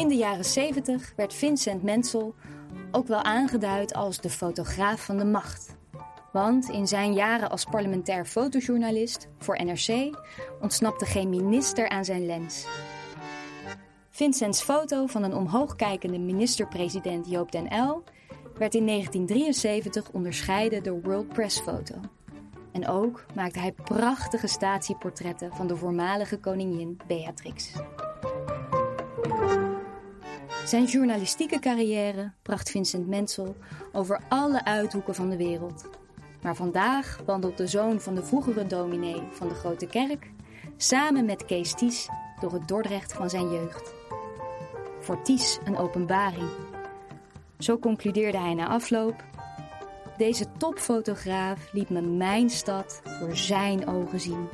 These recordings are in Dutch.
In de jaren 70 werd Vincent Mensel ook wel aangeduid als de fotograaf van de macht. Want in zijn jaren als parlementair fotojournalist voor NRC ontsnapte geen minister aan zijn lens. Vincents foto van een omhoogkijkende minister-president Joop den Uyl werd in 1973 onderscheiden door World Press Photo. En ook maakte hij prachtige statieportretten van de voormalige koningin Beatrix. Zijn journalistieke carrière bracht Vincent Mensel over alle uithoeken van de wereld. Maar vandaag wandelt de zoon van de vroegere dominee van de Grote Kerk samen met Kees Ties door het Dordrecht van zijn jeugd. Voor Ties een openbaring. Zo concludeerde hij na afloop: Deze topfotograaf liet me mijn stad door zijn ogen zien.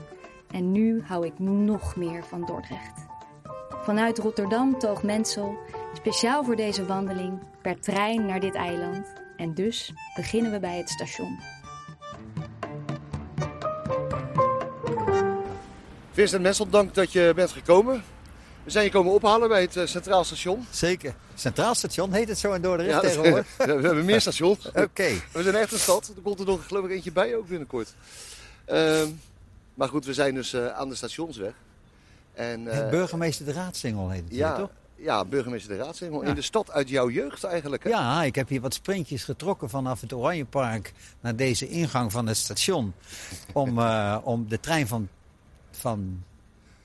En nu hou ik nog meer van Dordrecht. Vanuit Rotterdam toog Mensel speciaal voor deze wandeling per trein naar dit eiland. En dus beginnen we bij het station. Vincent Mensel, dank dat je bent gekomen. We zijn je komen ophalen bij het eh, Centraal Station. Zeker. Centraal Station heet het zo in Dordrecht Ja, tegenwoordig? we hebben meer stations. Oké. We zijn echt een stad. Er komt er nog geloof ik eentje bij ook binnenkort. Ehm, maar goed, we zijn dus eh, aan de stationsweg. En, eh, Burgemeester de Raadsingel heet het hier, ja, toch? Ja, burgemeester de Raadsingel. Ja. In de stad uit jouw jeugd eigenlijk. Hè? Ja, ik heb hier wat sprintjes getrokken vanaf het Oranjepark naar deze ingang van het station. Om, eh, om de trein van, van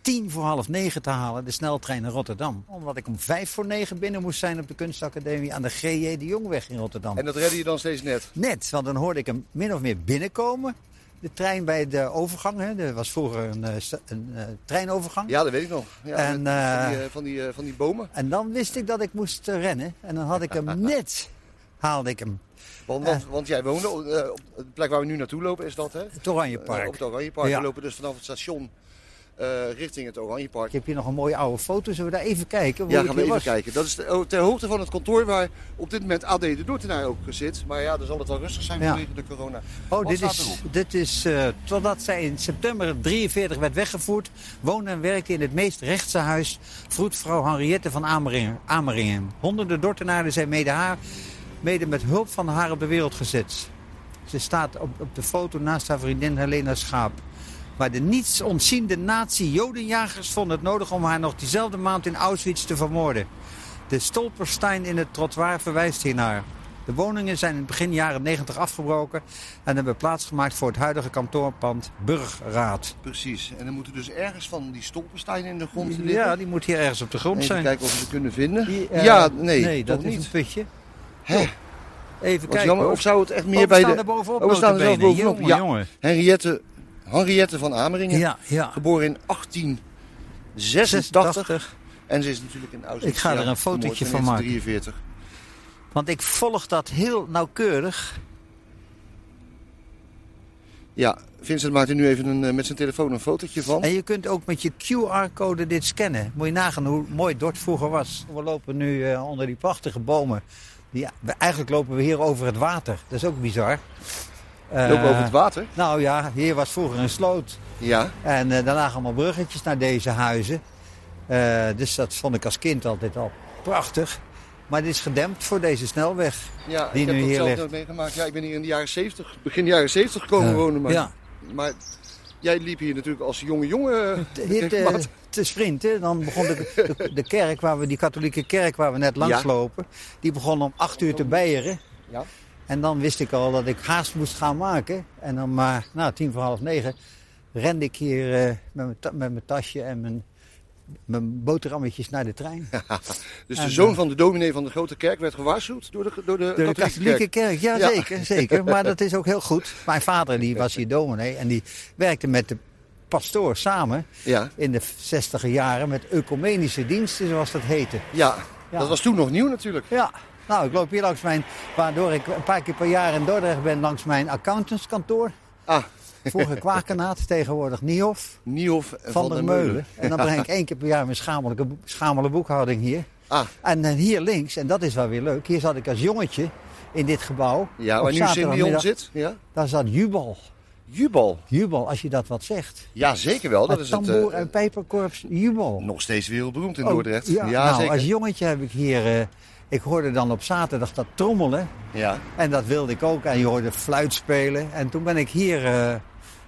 tien voor half negen te halen, de sneltrein naar Rotterdam. Omdat ik om vijf voor negen binnen moest zijn op de kunstacademie aan de G.J. de Jongweg in Rotterdam. En dat redde je dan steeds net. Net, want dan hoorde ik hem min of meer binnenkomen. De trein bij de overgang, hè. er was vroeger een, eh, een eh, treinovergang. Ja, dat weet ik nog. Ja, En, van, die, eh, van, die, van die bomen. En dan wist ik dat ik moest rennen. En dan had ik hem net, haalde ik hem. Want, want, want jij woonde op de plek waar we nu naartoe lopen, is dat hè? Het Oranjepark. Op het Oranjepark. Ja. We lopen dus vanaf het station eh, richting het Oranjepark. Ik heb hier nog een mooie oude foto. Zullen we daar even kijken? Hoe Ja, gaan we even was? kijken. Dat is de- oh, ter hoogte van het kantoor waar op dit moment AD de Dordtenaar ook zit. Maar ja, dan zal het wel rustig zijn Ja. vanwege de corona. Oh, dit is, dit is eh, totdat zij in september 43 werd weggevoerd, woonde en werkte in het meest rechtse huis vroedvrouw Henriette van Ameringen. Ameringen. Honderden Dortenaren zijn mede, haar, mede met hulp van haar op de wereld gezet. Ze staat op, op de foto naast haar vriendin Helena Schaap. Maar de niets ontziende nazi-jodenjagers vonden het nodig om haar nog diezelfde maand in Auschwitz te vermoorden. De stolperstein in het trottoir verwijst hiernaar. De woningen zijn in begin jaren 90 afgebroken en hebben plaatsgemaakt voor het huidige kantoorpand Burgraad. Precies. En dan moeten dus ergens van die stolpensteinen in de grond liggen. Ja, die moet hier ergens op de grond Even zijn. kijken of we ze kunnen vinden. Die, eh, ja, nee, nee dat toch is niet. een putje. Hè? Even Wat kijken. jammer. Of zou het echt meer Oh, we bij staan de... er bovenop Oh, we staan er zelfs notabene. bovenop. Jongen, Ja. jongen. Henriette, Henriette van Ameringen. Ja, ja. Geboren in 1886. 86. En ze is natuurlijk in Auschwitz. Ik ga er ja, een fotootje van in 1943. Want ik volg dat heel nauwkeurig. Ja, Vincent maakt er nu even een, eh, met zijn telefoon een fotootje van. En je kunt ook met je QR-code dit scannen. Moet je nagaan hoe mooi Dort vroeger was. We lopen nu eh, onder die prachtige bomen. We- eigenlijk lopen we hier over het water. Dat is ook bizar. Lopen over het water. Nou ja, hier was vroeger een sloot. Ja. En eh daar lagen allemaal bruggetjes naar deze huizen. Eh, dus dat vond ik als kind altijd al prachtig. Maar dit is gedempt voor deze snelweg. Ja, Die ik heb nu dat hier zelf ligt. nooit meegemaakt. Ja, ik ben hier in de jaren 70, begin jaren 70 gekomen Ja. wonen. Maar, Ja. maar jij liep hier natuurlijk als jonge jongen. Te- Hier te, sprinten. Dan begon de, de, de kerk, waar we, die katholieke kerk waar we net langs Ja. lopen. Die begon om acht uur te beieren. Ja. En dan wist ik al dat ik haast moest gaan maken. En dan maar, nou, tien voor half negen, rende ik hier eh, met, mijn ta- met mijn tasje en mijn, mijn boterhammetjes naar de trein. Dus En, de zoon eh, van de dominee van de grote kerk werd gewaarschuwd door de, door de, Door de katholieke katholieke kerk. kerk, ja, Ja. zeker, zeker. Maar dat is ook heel goed. Mijn vader die was hier dominee en die werkte met de pastoor samen Ja, in de zestiger jaren met ecumenische diensten, zoals dat heette. ja. Ja. dat was toen nog nieuw natuurlijk. Ja, nou, ik loop hier langs mijn, waardoor ik een paar keer per jaar in Dordrecht ben, langs mijn accountantskantoor. Ah, Vroeger Kwakenaat, tegenwoordig Niehof Niehoff en van, der Meulen. En dan breng ik één keer per jaar mijn schamelijke, schamele boekhouding hier. Ah, En dan hier links, en dat is wel weer leuk, hier zat ik als jongetje in dit gebouw. ja, waar nu. Simeon zit. Ja. Daar zat Jubal. Jubal. Jubal, als je dat wat zegt. Ja, zeker wel. Dat het is het, tamboer- eh, en pijperkorps Jubal. nog steeds wereldberoemd in Oh, Dordrecht. Ja, nou, zeker. als jongetje heb ik hier... eh, ik hoorde dan op zaterdag dat trommelen. Ja. En dat wilde ik ook. En je hoorde fluit spelen. En toen ben ik hier eh,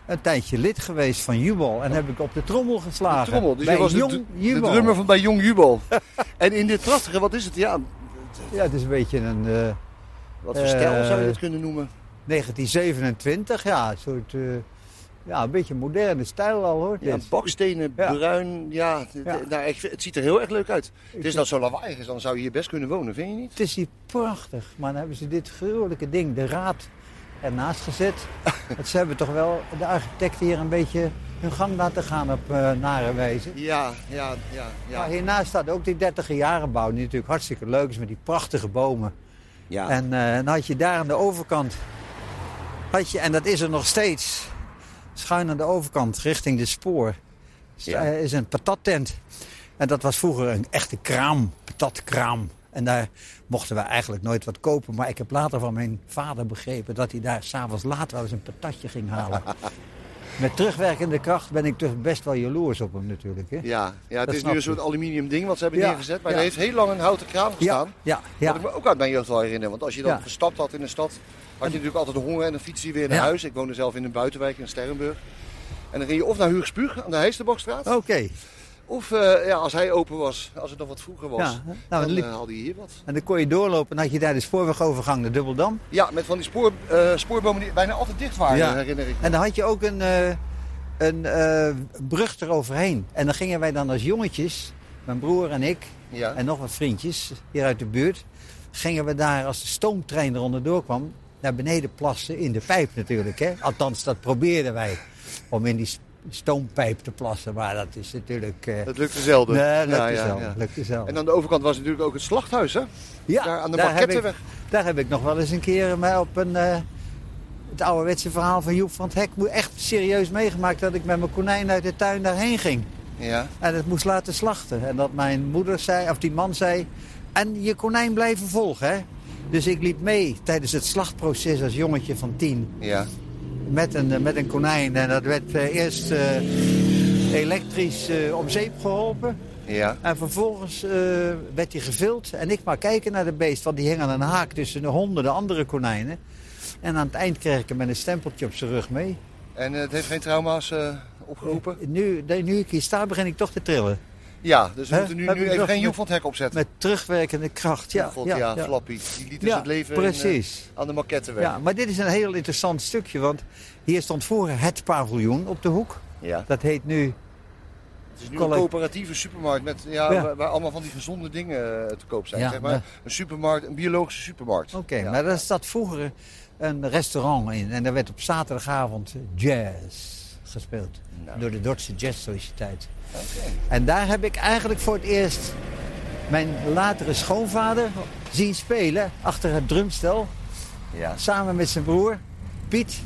een tijdje lid geweest van Jubal. En heb ik op de trommel geslagen. Trommel. Dus Bij je was de, Jong de Jubal. drummer van bij Jong Jubal. en in dit prachtige, wat is het? Ja, Ja, het is een beetje een... eh, wat voor stijl zou je Eh, dit kunnen noemen? 1927, ja, een soort... eh, ja, een beetje moderne stijl al hoor. Ja, bakstenen, Ja. bruin. Ja. Nou, het ziet er heel erg leuk uit. Het is vind- nou zo lawaaiig is, dan zou je hier best kunnen wonen, vind je niet? Het is hier prachtig, maar dan hebben ze dit gruwelijke ding, de raad, ernaast gezet. Want ze hebben toch wel de architecten hier een beetje hun gang laten gaan op eh, nare wijze. Ja, ja, ja. ja. Maar hiernaast staat ook die 30 jaren bouw, die natuurlijk hartstikke leuk is met die prachtige bomen. ja. En eh, dan had je daar aan de overkant, had je, en dat is er nog steeds, schuin aan de overkant richting de spoor, Ja. eh, is een patattent. En dat was vroeger een echte kraam, patatkraam. En daar mochten we eigenlijk nooit wat kopen. Maar ik heb later van mijn vader begrepen dat hij daar s'avonds laat wel eens een patatje ging halen. Met terugwerkende kracht ben ik toch best wel jaloers op hem natuurlijk. Hè? Ja, ja het Dat is nu een soort aluminium ding wat ze hebben Ja, neergezet. Maar ja. er heeft heel lang een houten kraan gestaan. ja, ja. Wat ik me ook uit mijn jeugd wel herinner. Want als je dan Ja. gestapt had in de stad, had je natuurlijk altijd honger en dan fiets je weer naar Ja. huis. Ik woonde zelf in een buitenwijk in Sterrenburg. En dan ging je of naar Huurspuug aan de Heesterbokstraat. Oké. Of eh, ja, als hij open was, als het nog wat vroeger was, Ja, nou, dan dan liep- eh, haalde je hier wat. En dan kon je doorlopen en had je daar de spoorwegovergang, de Dubbeldam. Ja, met van die spoor, eh, spoorbomen die bijna altijd dicht waren, Ja. herinner ik me. En dan had je ook een, een brug eroverheen. En dan gingen wij dan als jongetjes, mijn broer en ik Ja. en nog wat vriendjes hier uit de buurt, gingen we daar als de stoomtrein eronder doorkwam, naar beneden plassen in de pijp natuurlijk. Hè? Althans, dat probeerden wij om in die stoompijp te plassen. Maar dat is natuurlijk... eh Dat lukte zelden. nee, Ja, lukte ja, zelden, ja. lukte zelden. En aan de overkant was natuurlijk ook het slachthuis, hè? Ja, daar aan de daar heb, ik, daar heb ik nog wel eens een keer mij op een, eh, het ouderwetse verhaal van Joep van het Hek moe- echt serieus meegemaakt dat ik met mijn konijn uit de tuin daarheen ging. Ja. En het moest laten slachten. En dat mijn moeder zei, of die man zei, en je konijn blijven volgen. Hè? Dus ik liep mee tijdens het slachtproces als jongetje van tien Ja. met een, eh, met een konijn. En dat werd eh, eerst eh, elektrisch eh, om zeep geholpen. Ja. En vervolgens werd hij gevild. En ik maar kijken naar de beest, want die hing aan een haak tussen de honderden andere konijnen. En aan het eind kreeg ik hem met een stempeltje op zijn rug mee. En het heeft geen trauma's opgeroepen? Nu, nu ik hier sta, begin ik toch te trillen. Ja, dus we Hè? moeten nu, nu even nog geen met- Joep van het Hek opzetten. Met terugwerkende kracht. Ja, God, ja, ja. Flappy. Die liet dus Ja, het leven in, eh, precies. aan de Markettenweg. Ja, maar dit is een heel interessant stukje, want hier stond vroeger het paviljoen op de hoek. Ja. Dat heet nu, Het is nu Collect- een coöperatieve supermarkt met, ja, Ja. Waar, waar allemaal van die gezonde dingen eh, te koop zijn. Ja, zeg maar. Een supermarkt, een biologische supermarkt. oké, Ja. maar daar zat vroeger een restaurant in. En daar werd op zaterdagavond jazz gespeeld. Nou. Door de Dordtse Jazz Sociëteit. En daar heb ik eigenlijk voor het eerst mijn latere schoonvader zien spelen achter het drumstel. Ja. Samen met zijn broer Piet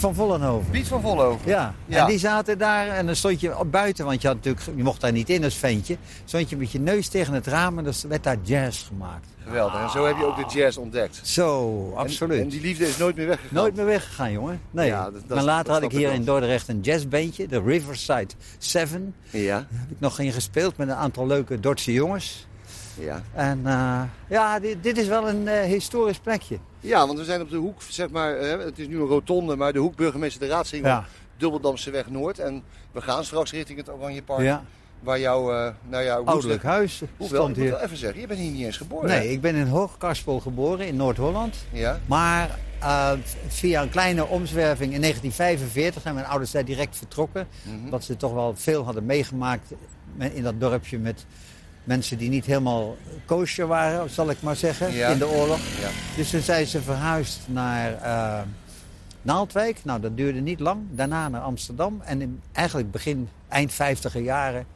van Vollenhoven. Piet van Vollenhoven. Ja. Ja. en die zaten daar en dan stond je buiten, want je, had natuurlijk, je mocht daar niet in als ventje. Stond je met je neus tegen het raam en dan werd daar jazz gemaakt. Geweldig. En zo heb je ook de jazz ontdekt. Zo, absoluut. En, die liefde is nooit meer weggegaan. Nooit meer weggegaan, jongen. Nee. Ja, dat- dat- maar later dat had ik hier in Dordrecht een jazzbandje, de Riverside Seven. Ja. Daar heb ik nog in gespeeld met een aantal leuke Dordtse jongens. Ja. En eh, ja, dit, dit is wel een eh, historisch plekje. Ja, want we zijn op de hoek, zeg maar, het is nu een rotonde, maar de hoek burgemeester de Raadsingel, Ja. Dubbeldamse weg Noord. En we gaan straks richting het Oranje Park, Ja, waar jouw, eh nou ja, ouderlijk huis Hoewel, stond ik moet hier. wel even zeggen, je bent hier niet eens geboren. hè? Nee, ik ben in Hoogkarspel geboren in Noord-Holland. Ja. Maar eh, via een kleine omzwerving in 1945 zijn mijn ouders daar direct vertrokken. Omdat ze toch wel veel hadden meegemaakt in dat dorpje met mensen die niet helemaal kosher waren, zal ik maar zeggen, Ja. in de oorlog. Ja. Dus toen zijn ze verhuisd naar eh, Naaldwijk. Nou, dat duurde niet lang. Daarna naar Amsterdam. En in, eigenlijk begin, eind 50 jaren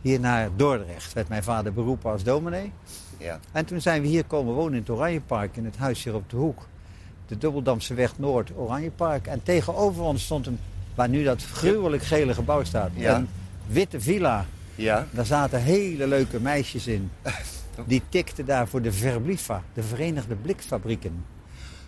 hier naar Dordrecht. Werd mijn vader beroepen als dominee. Ja. En toen zijn we hier komen wonen in het Oranjepark, in het huis hier op de hoek. De Dubbeldamse weg Noord, Oranjepark. En tegenover ons stond een, waar nu dat gruwelijk gele gebouw staat, een witte villa. Ja. Daar zaten hele leuke meisjes in. Die tikten daar voor de Verblifa, de Verenigde Blikfabrieken.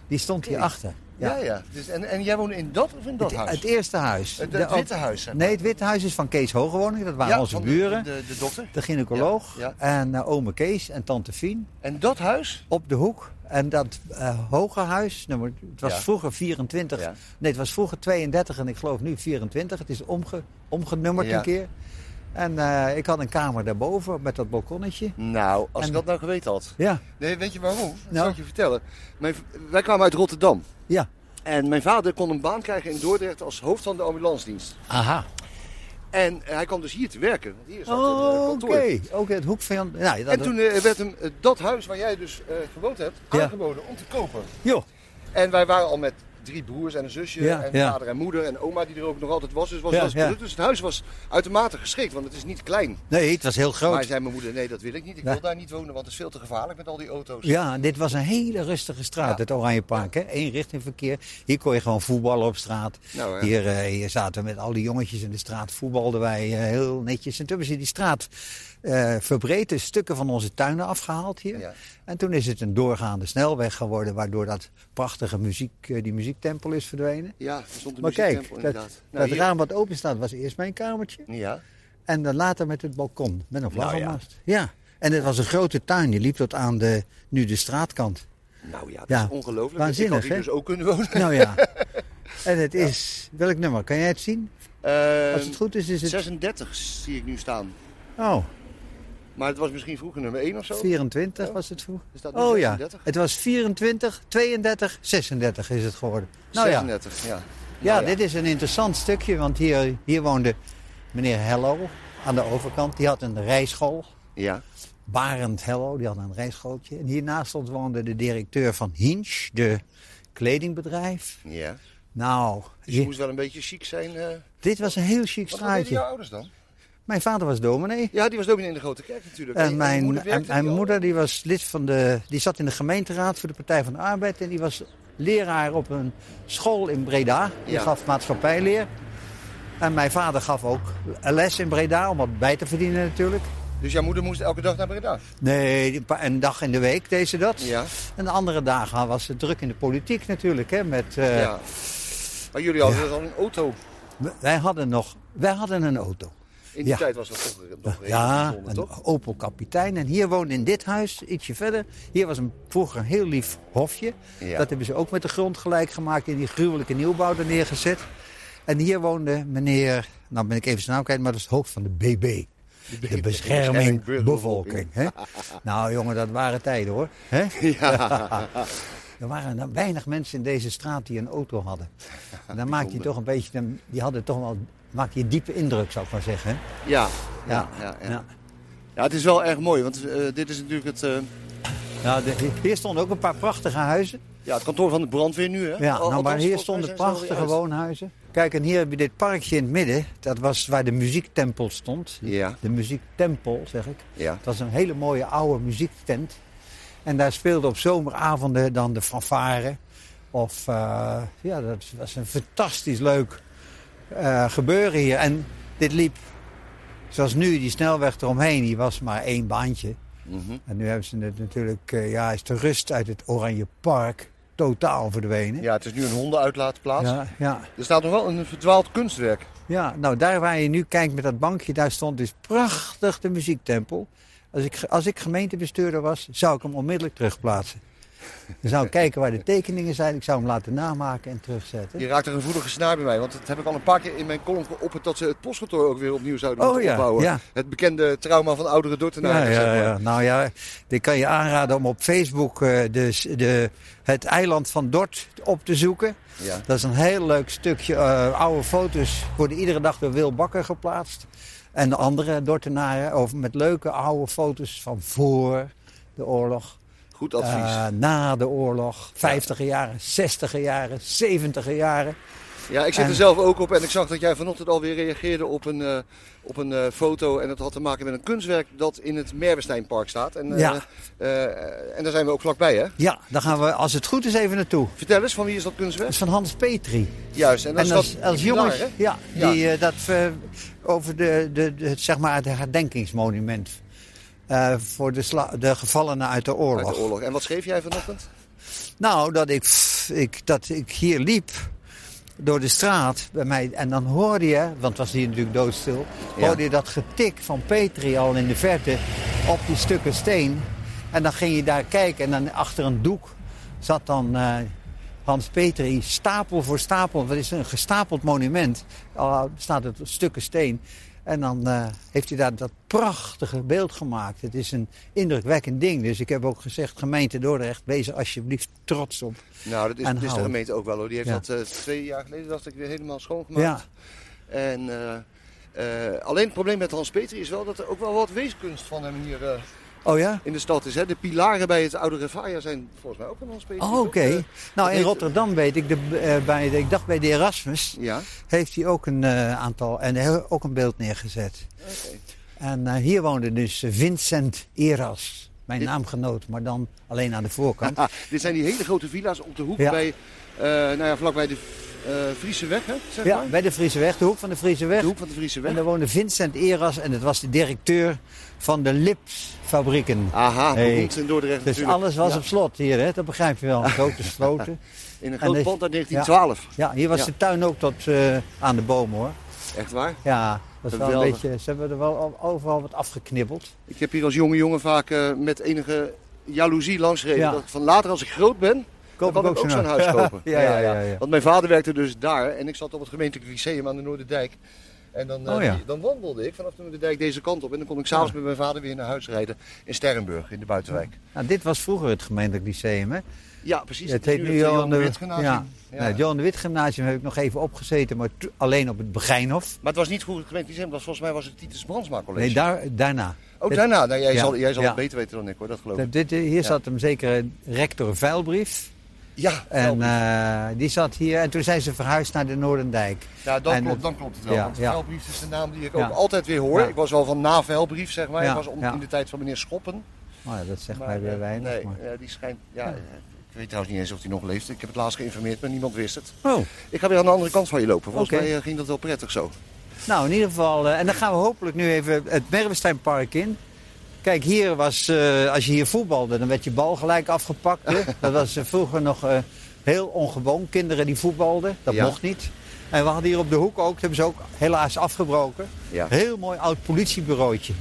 Die stond Oké. hierachter. Ja, Ja. ja. Dus, en, en jij woonde in dat of in dat Het, huis? het eerste huis. Het- witte huis, zeg maar. Nee, het witte huis is van Kees Hogewoning. Dat waren Ja, onze van de- buren. De, de, dokter. De gynaecoloog. Ja, En eh, ome Kees en tante Fien. En dat huis? Op de hoek. En dat eh hoge huis, nummer, het was vroeger 24. Ja. Nee, het was vroeger 32 en ik geloof nu 24. Het is omge, omgenummerd een keer. En eh, ik had een kamer daarboven met dat balkonnetje. Nou, als En- ik dat nou geweten had. Ja, Nee, weet je waarom? Dat Nou. zal ik je vertellen. Mijn, wij kwamen uit Rotterdam. ja. En mijn vader kon een baan krijgen in Dordrecht als hoofd van de ambulancedienst. Aha. En hij kwam dus hier te werken. Want hier zat Oh, eh, Oké, kantoor. oké, het hoek van... Nou, dat, En toen eh, werd hem eh, dat huis waar jij dus eh, gewoond hebt, Ja. aangeboden om te kopen. Joh, En wij waren al met drie broers en een zusje Ja, en ja. vader en moeder en oma die er ook nog altijd was. Dus, was, Ja, was ja. dus het huis was uitermate geschikt, want het is niet klein. nee, het was heel groot. Maar zei mijn moeder, nee dat wil ik niet. Ik wil daar niet wonen, want het is veel te gevaarlijk met al die auto's. Ja, dit was een hele rustige straat, het Oranje Park. Hè? Eén richting verkeer. Hier kon je gewoon voetballen op straat. Nou, hier, eh, hier zaten we met al die jongetjes in de straat, voetbalden wij eh, heel netjes. En toen hebben ze die straat eh verbreed, dus stukken van onze tuinen afgehaald hier. En toen is het een doorgaande snelweg geworden, waardoor dat prachtige muziek, die muziektempel is verdwenen. Ja, er stond een Maar kijk, muziektempel dat, inderdaad. dat Nou, hier- raam wat open staat was eerst mijn kamertje. Ja, En dan later met het balkon, met een Nou ja. vlaggenmast. ja. En het was een grote tuin, die liep tot aan de, nu de straatkant. nou ja, dat Ja. is ongelooflijk. Waanzinnig, ik had hier hè? dus ook kunnen wonen. Nou ja. En het is, welk nummer? Kan jij het zien? Als het goed is, is het... 36 zie ik nu staan. Oh, Maar het was misschien vroeger nummer 1 of zo. 24 was het vroeg. Er staat nu Oh ja, 36. het was 24, 32, 36 is het geworden. Nou ja, 36, ja. ja, Nou dit is een interessant stukje, want hier, hier woonde meneer Hello aan de overkant. Die had een rijschool. Ja, Barend Hello, die had een rijschooltje. En hiernaast ons woonde de directeur van Hinch, de kledingbedrijf. ja. Nou, Dus je moest wel een beetje chic zijn. eh. dit was een heel chic Wat deden straatje. ouders dan? Mijn vader was dominee. Ja, die was dominee in de Grote Kerk natuurlijk. En mijn, moeder en mijn die moeder die was lid van de. die zat in de gemeenteraad voor de Partij van de Arbeid. En die was leraar op een school in Breda. Die Ja. gaf maatschappijleer. En mijn vader gaf ook les in Breda om wat bij te verdienen natuurlijk. Dus jouw moeder moest elke dag naar Breda? Nee, een dag in de week deed ze dat. Ja. En de andere dagen was ze druk in de politiek natuurlijk. Hè, met, eh, ja. Maar jullie hadden dus al een auto. Wij hadden nog. Wij hadden een auto. In die Ja. tijd was dat toch nog Ja, bijzonder, een toch? Opel kapitein. En hier woonde in dit huis, ietsje verder. Hier was een, vroeger een heel lief hofje. Ja. Dat hebben ze ook met de grond gelijk gemaakt. In die gruwelijke nieuwbouw er neergezet. En hier woonde meneer, nou ben ik even zijn naam kwijt, maar dat is het hoofd van de BB. De bescherming bevolking. hè? Nou jongen, dat waren tijden hoor. hè? Ja. Er waren weinig mensen in deze straat die een auto hadden. En dan maak je toch een beetje, die hadden toch wel, maak je diepe indruk zou ik maar zeggen. Ja. Ja, ja, ja. ja. Ja, het is wel erg mooi, want eh, dit is natuurlijk het, eh, Nou, de- hier stonden ook een paar prachtige huizen. ja, het kantoor van de brandweer nu. Hè? Ja, nou, maar hier stonden prachtige woonhuizen. Kijk, en hier heb je dit parkje in het midden. Dat was waar de muziektempel stond. Ja. De muziektempel, zeg ik. Ja. Het was een hele mooie oude muziektent. En daar speelde op zomeravonden dan de fanfare. Of, eh, ja, dat was een fantastisch leuk eh, gebeuren hier. En dit liep, zoals nu, die snelweg eromheen, die was maar één baantje. Mhm. En nu hebben ze het natuurlijk, eh, ja, is de rust uit het Oranje Park totaal verdwenen. ja, het is nu een hondenuitlaatplaats. ja, ja. Er staat nog wel een verdwaald kunstwerk. Ja, nou daar waar je nu kijkt met dat bankje, daar stond dus prachtig de muziektempel. Als ik, als ik gemeentebestuurder was, zou ik hem onmiddellijk terugplaatsen. Dan zou ik kijken waar de tekeningen zijn, ik zou hem laten namaken en terugzetten. Je raakt een gevoelige snaar bij mij, want dat heb ik al een paar keer in mijn column geopperd dat ze het postkantoor ook weer opnieuw zouden Oh ja, opbouwen. ja. Het bekende trauma van oudere Ja, Dordtenaren. ja, zeg maar. ja. Nou ja, ik kan je aanraden om op Facebook eh, de, de, het eiland van Dort op te zoeken. Ja. Dat is een heel leuk stukje. eh, oude foto's worden iedere dag door Wil Bakker geplaatst. En de andere Dortenaren over, met leuke oude foto's van voor de oorlog. Goed advies. eh, na de oorlog. 50 jaren, 60 jaren, 70 jaren. ja, ik zit en- er zelf ook op en ik zag dat jij vanochtend alweer reageerde op een, eh, op een eh, foto. En dat had te maken met een kunstwerk dat in het Merwesteinpark staat. En, Ja. en daar zijn we ook vlakbij, hè? Ja, daar gaan we als het goed is even naartoe. Vertel eens, van wie is dat Dat kunstwerk? is van Hans Petri. Juist, en dat En als, dat als jongens, ja, Ja. die, dat over de, de, zeg maar het herdenkingsmonument. Eh, voor de, de gevallenen uit de oorlog. Uit de oorlog. En wat schreef jij vanochtend? Nou, dat ik, ik, dat ik hier liep door de straat bij mij. En dan hoorde je, want het was hier natuurlijk doodstil, Ja. hoorde je dat getik van Petri al in de verte op die stukken steen. En dan ging je daar kijken en dan achter een doek zat dan eh, Hans Petri stapel voor stapel. Dat is een gestapeld monument. Al staat het op stukken steen. En dan eh, heeft hij daar dat prachtige beeld gemaakt. Het is een indrukwekkend ding. Dus ik heb ook gezegd, gemeente Dordrecht, wees er alsjeblieft trots op. Nou, dat is, dat is de gemeente ook wel hoor. Die heeft Ja. dat eh, twee jaar geleden, dacht ik, weer helemaal schoongemaakt. Ja, En eh, alleen het probleem met Hans Petri is wel dat er ook wel wat weeskunst van hem hier oh ja? in de stad is. Hè? De pilaren bij het oude Refaia zijn volgens mij ook van Hans. Oh, oké. nou, in Rotterdam weet ik, de, eh, bij de, ik dacht bij de Erasmus, ja, heeft hij ook een eh, aantal, en ook een beeld neergezet. oké. En eh, hier woonde dus Vincent Eras, mijn Dit- naamgenoot, maar dan alleen aan de voorkant. Dit zijn die hele grote villa's op de hoek Ja. bij, nou ja, vlakbij de eh Friese weg, hè, zeg Ja, maar. bij de Friese Weg, de hoek van de Friese Weg. De hoek van de Friese weg. En daar woonde Vincent Eras en dat was de directeur van de Lipsfabrieken. Aha, Hey. beroemd in Dordrecht Dus natuurlijk. alles was Ja, op slot hier, hè? dat begrijp je wel. Grote sloten. In een en groot pand uit 1912. Ja, hier was Ja. de tuin ook tot eh, aan de bomen hoor. Echt waar? Ja, dat is wel een beetje, ze hebben er wel overal wat afgeknibbeld. Ik heb hier als jonge jongen vaak eh, met enige jaloezie langsgereden. Dat van later als ik groot ben, Koop ik ook zo'n huis kopen. ja, ja, ja, ja. Want mijn vader werkte dus daar en ik zat op het gemeentelijk lyceum aan de Noorderdijk. En dan, eh, Oh ja. die- dan wandelde ik vanaf de Noorderdijk deze kant op. En dan kon ik s'avonds met mijn vader weer naar huis rijden in Sterrenburg, in de buitenwijk. Nou, dit was vroeger het gemeentelijk lyceum, hè? Ja, precies. het heet nu het Johan de, Wit Gymnasium. ja. Het Johan de Wit Gymnasium heb ik nog even opgezeten, maar alleen op het Begijnhof. Maar het was niet vroeger het gemeentelijk lyceum, was, volgens mij was het Titus Brandsma College. Nee, daar, daarna. Ook dit- daarna. Nou, jij Ja. zal, jij zal het beter weten dan ik hoor, dat geloof ik. Dit, hier zat hem zeker rector Vuilbrief. Ja, En eh, die zat hier en toen zijn ze verhuisd naar de Noordendijk. ja dan, en klopt, het- dan klopt het wel. ja, want ja. Velbrief is de naam die ik Ja. ook altijd weer hoor. Ik was wel van na Velbrief, zeg maar. Ik was om, in de tijd van meneer Schoppen. Oh ja, dat zegt Maar, mij weer eh, weinig. Nee, maar- die schijnt... Ja, eh, Ik weet trouwens niet eens of hij nog leeft. Ik heb het laatst geïnformeerd, maar niemand wist het. Oh, Ik ga weer aan de andere kant van je lopen. Volgens mij ging dat wel prettig zo. nou in ieder geval. en dan gaan we hopelijk nu even het Merwesteinpark in. Kijk, hier was, eh, als je hier voetbalde, dan werd je bal gelijk afgepakt. Hè? Dat was eh, vroeger nog eh, heel ongewoon. Kinderen die voetbalden, dat Ja. mocht niet. En we hadden hier op de hoek ook, dat hebben ze ook helaas afgebroken. Ja. Heel mooi oud politiebureautje.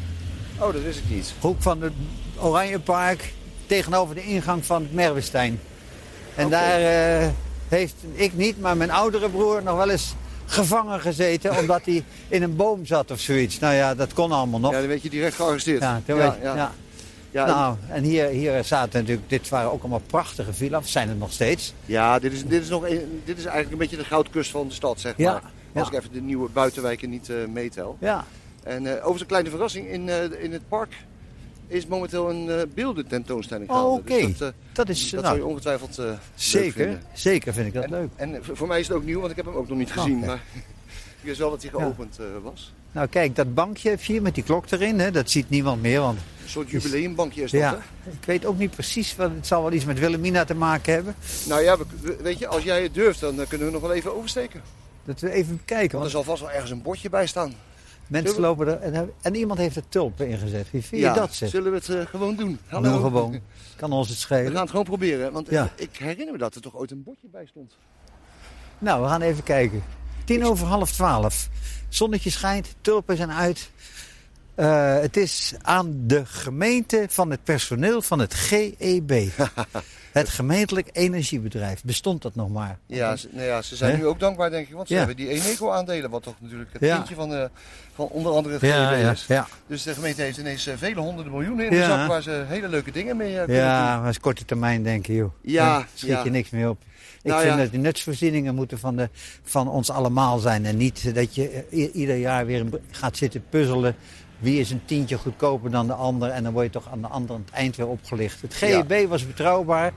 Oh, dat wist ik niet. Hoek van het Oranjepark tegenover de ingang van het Merwestein. En daar heeft ik niet, maar mijn oudere broer nog wel eens gevangen gezeten omdat hij in een boom zat of zoiets. Nou ja, dat kon allemaal nog. Ja, dan werd je direct gearresteerd. Ja, ja, weet je- ja. ja. Ja, Nou, en hier, hier zaten natuurlijk, dit waren ook allemaal prachtige villa's, zijn het nog steeds. ja dit, is, dit, is nog een, dit is eigenlijk een beetje de goudkust van de stad, zeg maar. Als ik even de nieuwe buitenwijken niet eh, meetel. Ja, En eh overigens een kleine verrassing. In, eh, in het park is momenteel een eh beeldententoonstelling Oh, gaande. oké. Dus dat, eh, dat is dat nou, zou je ongetwijfeld eh, leuk zeker, vinden. zeker vind ik dat En, leuk. en eh, voor mij is het ook nieuw, want ik heb hem ook nog niet gezien. Oké. Maar ik wist wel dat hij geopend eh, was. Nou kijk, dat bankje heb je hier met die klok erin, hè, dat ziet niemand meer, want Een soort jubileumbankje is dat, ja, hè? ik weet ook niet precies, wat het zal wel iets met Wilhelmina te maken hebben. Nou ja, we- we- weet je, als jij het durft, dan eh, kunnen we nog wel even oversteken. Dat we even kijken, Want er want zal vast wel ergens een bordje bij staan. Mensen lopen er en, en iemand heeft er tulpen ingezet. Wie vind je ja, dat zeg? zullen we het eh, gewoon doen? Doe gewoon, kan ons het We schelen. gaan het gewoon proberen, want Ja. ik herinner me dat er toch ooit een bordje bij stond. Nou, we gaan even kijken. Tien over half twaalf. Zonnetje schijnt, tulpen zijn uit. Eh, het is aan de gemeente van het personeel van het GEB. het gemeentelijk energiebedrijf. Bestond dat nog maar? Ja, ze, nou ja, ze zijn nu ook dankbaar, denk ik, want ze Ja. hebben die Eneco-aandelen, wat toch natuurlijk het kindje van, de, van onder andere het Ja, is. ja. Dus de gemeente heeft ineens eh, vele honderden miljoenen in de zak waar ze hele leuke dingen mee eh, kunnen Ja, doen. maar is korte termijn denken, joh. Ja, schiet ja. je niks meer op. Ik Nou vind dat de nutsvoorzieningen moeten van, de, van ons allemaal zijn. En niet dat je eh, ieder jaar weer gaat zitten puzzelen. Wie is een tientje goedkoper dan de ander? En dan word je toch aan de andere aan het eind weer opgelicht. Het GEB was betrouwbaar.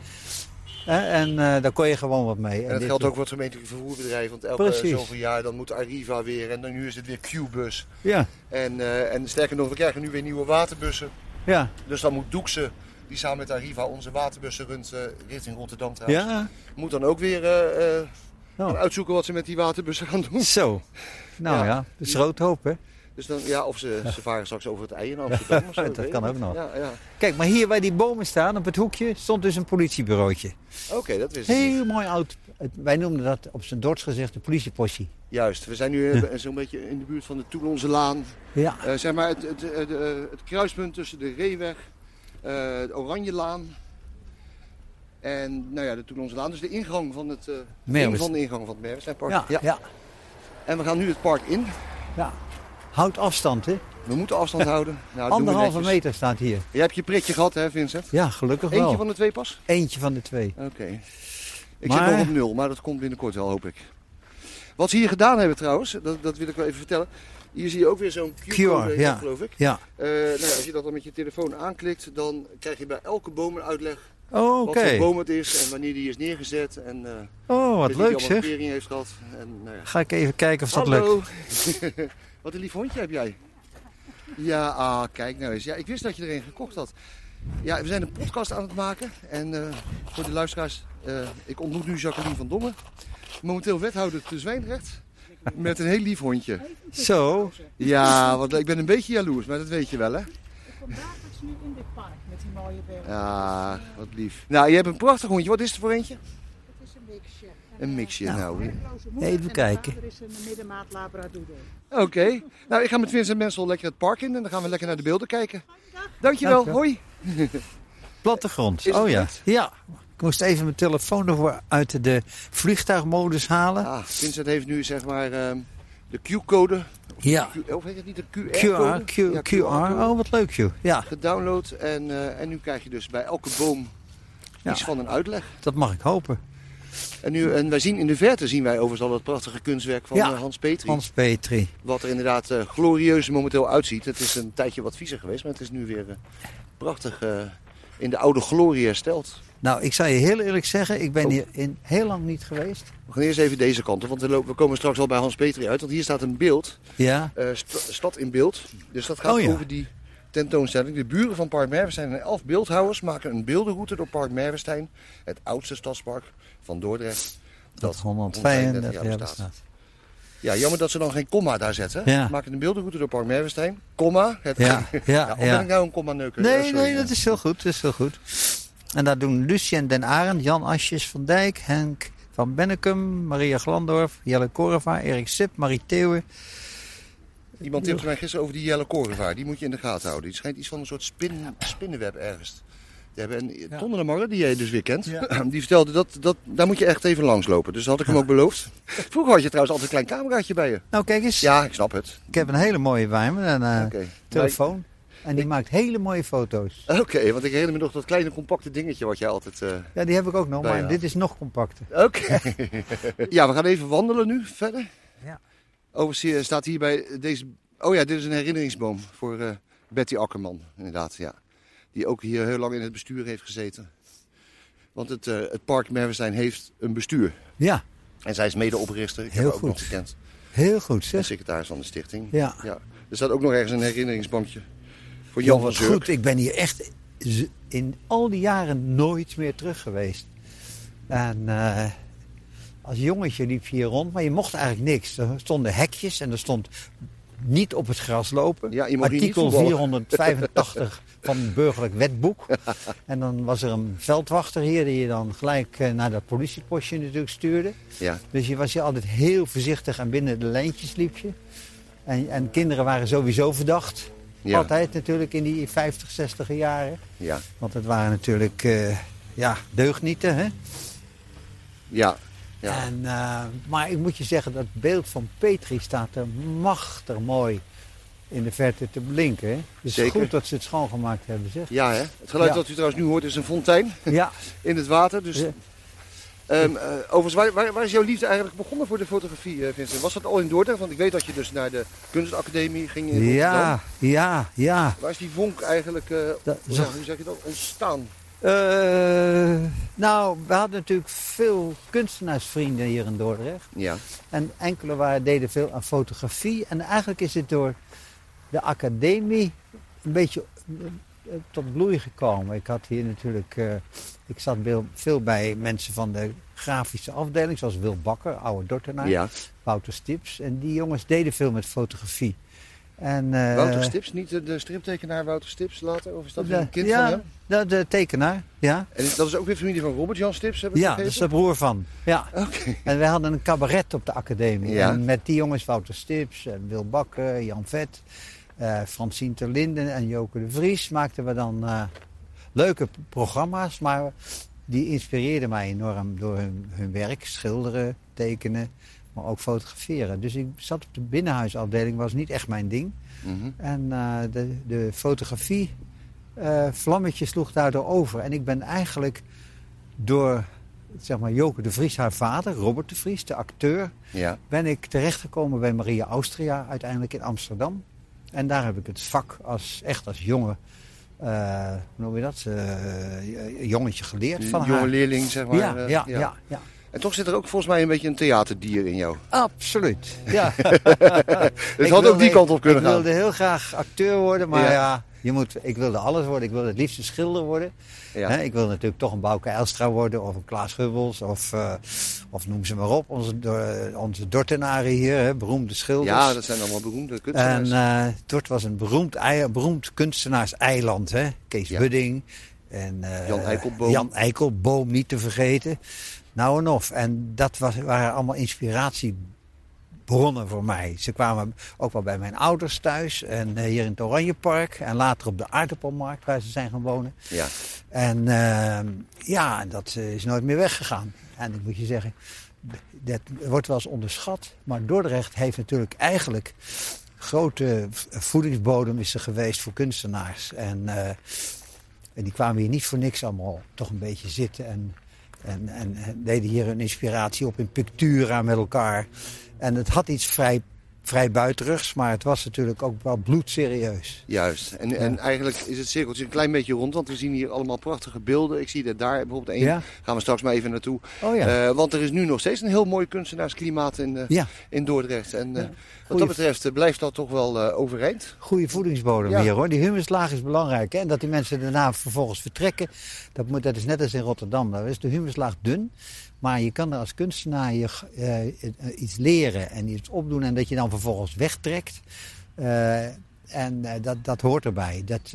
hè, en eh, daar kon je gewoon wat mee. En dat dit- geldt ook voor het gemeentelijk vervoerbedrijf, want elke Precies. zoveel jaar dan moet Arriva weer en dan nu is het weer Q-bus. Ja, En, eh, en sterker nog, we krijgen nu weer nieuwe waterbussen. ja, Dus dan moet Doekse, die samen met Arriva onze waterbussen runt eh, richting Rotterdam trouwens, ja. moet dan ook weer Oh. gaan uitzoeken wat ze met die waterbussen gaan doen. Zo. Nou Ja. ja, de schroothoop hè. Dus dan, ja, of ze, ze varen straks over het ei in Amsterdam of zo. Dat kan ook nog. Ja, ja. Kijk, maar hier bij die bomen staan, op het hoekje, stond dus een politiebureautje. Oké, dat wist ik niet. Heel mooi oud. Wij noemden dat op zijn Dords gezegd de politiepostie. Juist, we zijn nu eh, zo'n beetje in de buurt van de Toulonse Laan. Ja. Eh, zeg maar het, het, het, eh, het kruispunt tussen de Reeweg, eh, de Oranjelaan en nou ja, de Toulonse Laan. Dus de ingang van het, een van de ingang van het Merwesteinpark. Ja, ja. ja. En we gaan nu het park in. Houd afstand, hè? We moeten afstand houden. Nou, Anderhalve meter staat hier. Jij hebt je prikje gehad hè Vincent? Ja, gelukkig wel. Eentje van de twee pas? Eentje van de twee. Oké. Ik Maar- zit nog op nul, maar dat komt binnenkort wel, hoop ik. Wat ze hier gedaan hebben trouwens, dat, dat wil ik wel even vertellen. Hier zie je ook weer zo'n QR-code, QR, ja. geloof ik. Ja. Eh, nou als je dat dan met je telefoon aanklikt, dan krijg je bij elke boom een uitleg Oh, oké. wat voor boom het is en wanneer die is neergezet. En eh Oh, wat leuk allemaal zeg. heeft gehad. En, nou ja. Ga ik even kijken of dat lukt. Wat een lief hondje heb jij. Ja, ah, kijk nou eens. Ja, ik wist dat je er een gekocht had. Ja, we zijn een podcast aan het maken. En eh, voor de luisteraars, eh, ik ontmoet nu Jacqueline van Domme. Momenteel wethouder te Zwijndrecht. Met een heel lief hondje. Zo. Ja, want ik ben een beetje jaloers, maar dat weet je wel hè. Vandaag is nu in dit park met die mooie bergen. Ja, wat lief. Nou, je hebt een prachtig hondje. Wat is het voor eentje? Het is een mixje. Een mixje, nou. moeder Even kijken. vader is een middenmaat labradoodle. Oké. Nou, ik ga met Vincent Mensel lekker het park in en dan gaan we lekker naar de beelden kijken. Dankjewel, Dank hoi. Plattegrond. Oh ja. goed? Ja. Ik moest even mijn telefoon ervoor uit de vliegtuigmodus halen. Ah, Vincent heeft nu zeg maar ehm, de Q-code. Ja. Q- Of heet het niet de QR, QR-code? Q, Ja, QR. Oh, wat leuk joh. Ja, Gedownload en, eh, en nu krijg je dus bij elke boom Ja. iets van een uitleg. dat mag ik hopen. En, nu, en wij zien in de verte zien wij overigens al het prachtige kunstwerk van Ja. eh, Hans Petri. Hans Petri. Wat er inderdaad eh, glorieus momenteel uitziet. Het is een tijdje wat viezer geweest, maar het is nu weer eh, prachtig in de oude glorie hersteld. Nou, ik zal je heel eerlijk zeggen, ik ben Oh. hier in heel lang niet geweest. We gaan eerst even deze kant op, want we, lopen, we komen straks al bij Hans Petri uit. Want hier staat een beeld, Ja. st- stad in beeld. Dus dat gaat Oh ja. over die tentoonstelling. De buren van Park Merwestein en elf beeldhouwers maken een beeldenroute door Park Merwestein. Het oudste stadspark van Dordrecht. Dat 135 132 jaar bestaat. bestaat. Ja, jammer dat ze dan geen komma daar zetten. Ja. Maken een beeldenroute door Park Merwestein. Komma. Het Ja, ja, Ja, of ben ja. ik nou een komma neuker? Nee, sorry. nee, dat is heel goed. Dat is heel goed. En daar doen Lucien den Arend, Jan Asjes van Dijk, Henk van Bennekum, Maria Glandorf, Jelle Korva, Erik Sip, Marie Theeuwen. Iemand tipte mij gisteren over die Jelle Korenvaar. Die moet je in de gaten houden. Die schijnt iets van een soort spin, spinnenweb ergens. Die hebben een Ja. Ton de Marre, die jij dus weer kent, Ja. die vertelde dat, dat daar moet je echt even langslopen. Dus dat had ik hem ook beloofd. Vroeger had je trouwens altijd een klein cameraatje bij je. Nou, kijk eens. Ja, ik snap het. Ik heb een hele mooie bij me, een eh, telefoon. En die maakt hele mooie foto's. Oké, want ik herinner me nog dat kleine compacte dingetje wat jij altijd... eh, Ja, die heb ik ook nog, maar dit is nog compacter. Oké. ja, we gaan even wandelen nu verder. Ja. Overigens eh, staat hier bij deze... Oh ja, dit is een herinneringsboom voor eh, Betty Akkerman, inderdaad. Ja. Die ook hier heel lang in het bestuur heeft gezeten. Want het, eh, het park Merwestein heeft een bestuur. Ja, En zij is medeoprichter. Ik Heel heb haar ook goed. nog gekend. heel goed En zeg. secretaris van de stichting. Ja. Ja. Er staat ook nog ergens een herinneringsbankje voor Jan Ja, van Zurk. goed. Ik ben hier echt in al die jaren nooit meer terug geweest. En eh, als jongetje liep je hier rond, maar je mocht eigenlijk niks. Er stonden hekjes en er stond niet op het gras lopen. Ja, je Artikel voetballen. 485 van het burgerlijk wetboek. En dan was er een veldwachter hier die je dan gelijk eh, naar dat politiepostje natuurlijk stuurde. Ja. Dus je was hier altijd heel voorzichtig en binnen de lijntjes liep je. En, en kinderen waren sowieso verdacht. Ja. Altijd natuurlijk in die 50, 60 jaren. Ja. Want het waren natuurlijk eh, ja, deugnieten. Hè? Ja. Ja. En, eh, maar ik moet je zeggen, dat beeld van Petri staat er machtig mooi in de verte te blinken. Dus Zeker. goed dat ze het schoongemaakt hebben, zeg. ja, hè? Het geluid Ja. dat u trouwens nu hoort is een fontein Ja, in het water. Dus Ja. Ehm, eh, overigens, waar, waar, waar is jouw liefde eigenlijk begonnen voor de fotografie, eh, Vincent? Was dat al in Dordrecht? Want ik weet dat je dus naar de kunstacademie ging in Rotterdam. ja, ja, ja. Waar is die vonk eigenlijk, Dat- ja, hoe zeg je dat, ontstaan? Eh, nou, we hadden natuurlijk veel kunstenaarsvrienden hier in Dordrecht. Ja, En enkele waren, deden veel aan fotografie. En eigenlijk is het door de academie een beetje eh, tot bloei gekomen. Ik had hier natuurlijk, eh, ik zat veel, bij mensen van de grafische afdeling, zoals Wil Bakker, oude Dordtenaar, ja. Wouter Stips. En die jongens deden veel met fotografie. En, eh, Wouter Stips, niet de, de striptekenaar Wouter Stips later? Of is dat de- een kind ja, van hem? De, de tekenaar, ja. En dat is ook weer familie van Robert Jan Stips, heb ik Ja, dat begrepen? is de broer van. Ja. Oké. En wij hadden een cabaret op de academie. Ja. En met die jongens, Wouter Stips, en Wil Bakker, Jan Vet, eh Francine ter Linden en Joke de Vries maakten we dan eh, leuke programma's. Maar die inspireerden mij enorm door hun, hun werk, schilderen, tekenen, maar ook fotograferen. Dus ik zat op de binnenhuisafdeling, was niet echt mijn ding. Mhm. En eh, de, de fotografie, eh vlammetje sloeg daardoor over. En ik ben eigenlijk door, zeg maar, Joke de Vries, haar vader, Robert de Vries, de acteur, Ja. ben ik terechtgekomen bij Maria Austria, uiteindelijk in Amsterdam. En daar heb ik het vak als, echt als jonge, eh, hoe noem je dat, jongetje geleerd van Een jonge haar. leerling, zeg maar. ja, ja, ja, ja, En toch zit er ook volgens mij een beetje een theaterdier in jou. absoluut. Ja. Het Ik had ook die kant op kunnen ik gaan. wilde heel graag acteur worden, maar Ja. ja, je moet, ik wilde alles worden. Ik wilde het liefst een schilder worden. Ja. Ik wilde natuurlijk toch een Bouke Elstra worden of een Klaas Hubbels of, eh, of noem ze maar op. Onze, Dor- onze Dortenaren hier, hè, beroemde schilders. ja, dat zijn allemaal beroemde kunstenaars. En eh Dort was een beroemd, beroemd kunstenaarseiland. Hè? Kees Ja. Budding. En, eh, Jan Eikelboom. Jan Eikelboom, niet te vergeten. Nou en of. En dat was, waren allemaal inspiratiebronnen voor mij. Ze kwamen ook wel bij mijn ouders thuis. En eh, hier in het Oranjepark. En later op de aardappelmarkt waar ze zijn gaan wonen. ja. En ehm, ja, dat eh, is nooit meer weggegaan. En ik moet je zeggen, dat wordt wel eens onderschat. Maar Dordrecht heeft natuurlijk eigenlijk grote voedingsbodem is er geweest voor kunstenaars. En, eh, en die kwamen hier niet voor niks allemaal toch een beetje zitten. En, en, en, en deden hier een inspiratie op in pictura met elkaar. En het had iets vrij, vrij buitenrugs, maar het was natuurlijk ook wel bloedserieus. Juist. En, en eigenlijk is het cirkeltje een klein beetje rond, want we zien hier allemaal prachtige beelden. Ik zie dat daar bijvoorbeeld één. Ja? Gaan we straks maar even naartoe. Oh ja. Eh, want er is nu nog steeds een heel mooi kunstenaarsklimaat in, eh, ja. in Dordrecht. En eh, wat dat betreft blijft dat toch wel overeind. goede voedingsbodem hier hoor. Die humuslaag is belangrijk. Hè? En dat die mensen daarna vervolgens vertrekken, dat, moet, dat is net als in Rotterdam. Daar is de humuslaag dun. Maar je kan er als kunstenaar eh, eh, iets leren en iets opdoen en dat je dan vervolgens wegtrekt. Eh, en dat, dat hoort erbij. Dat,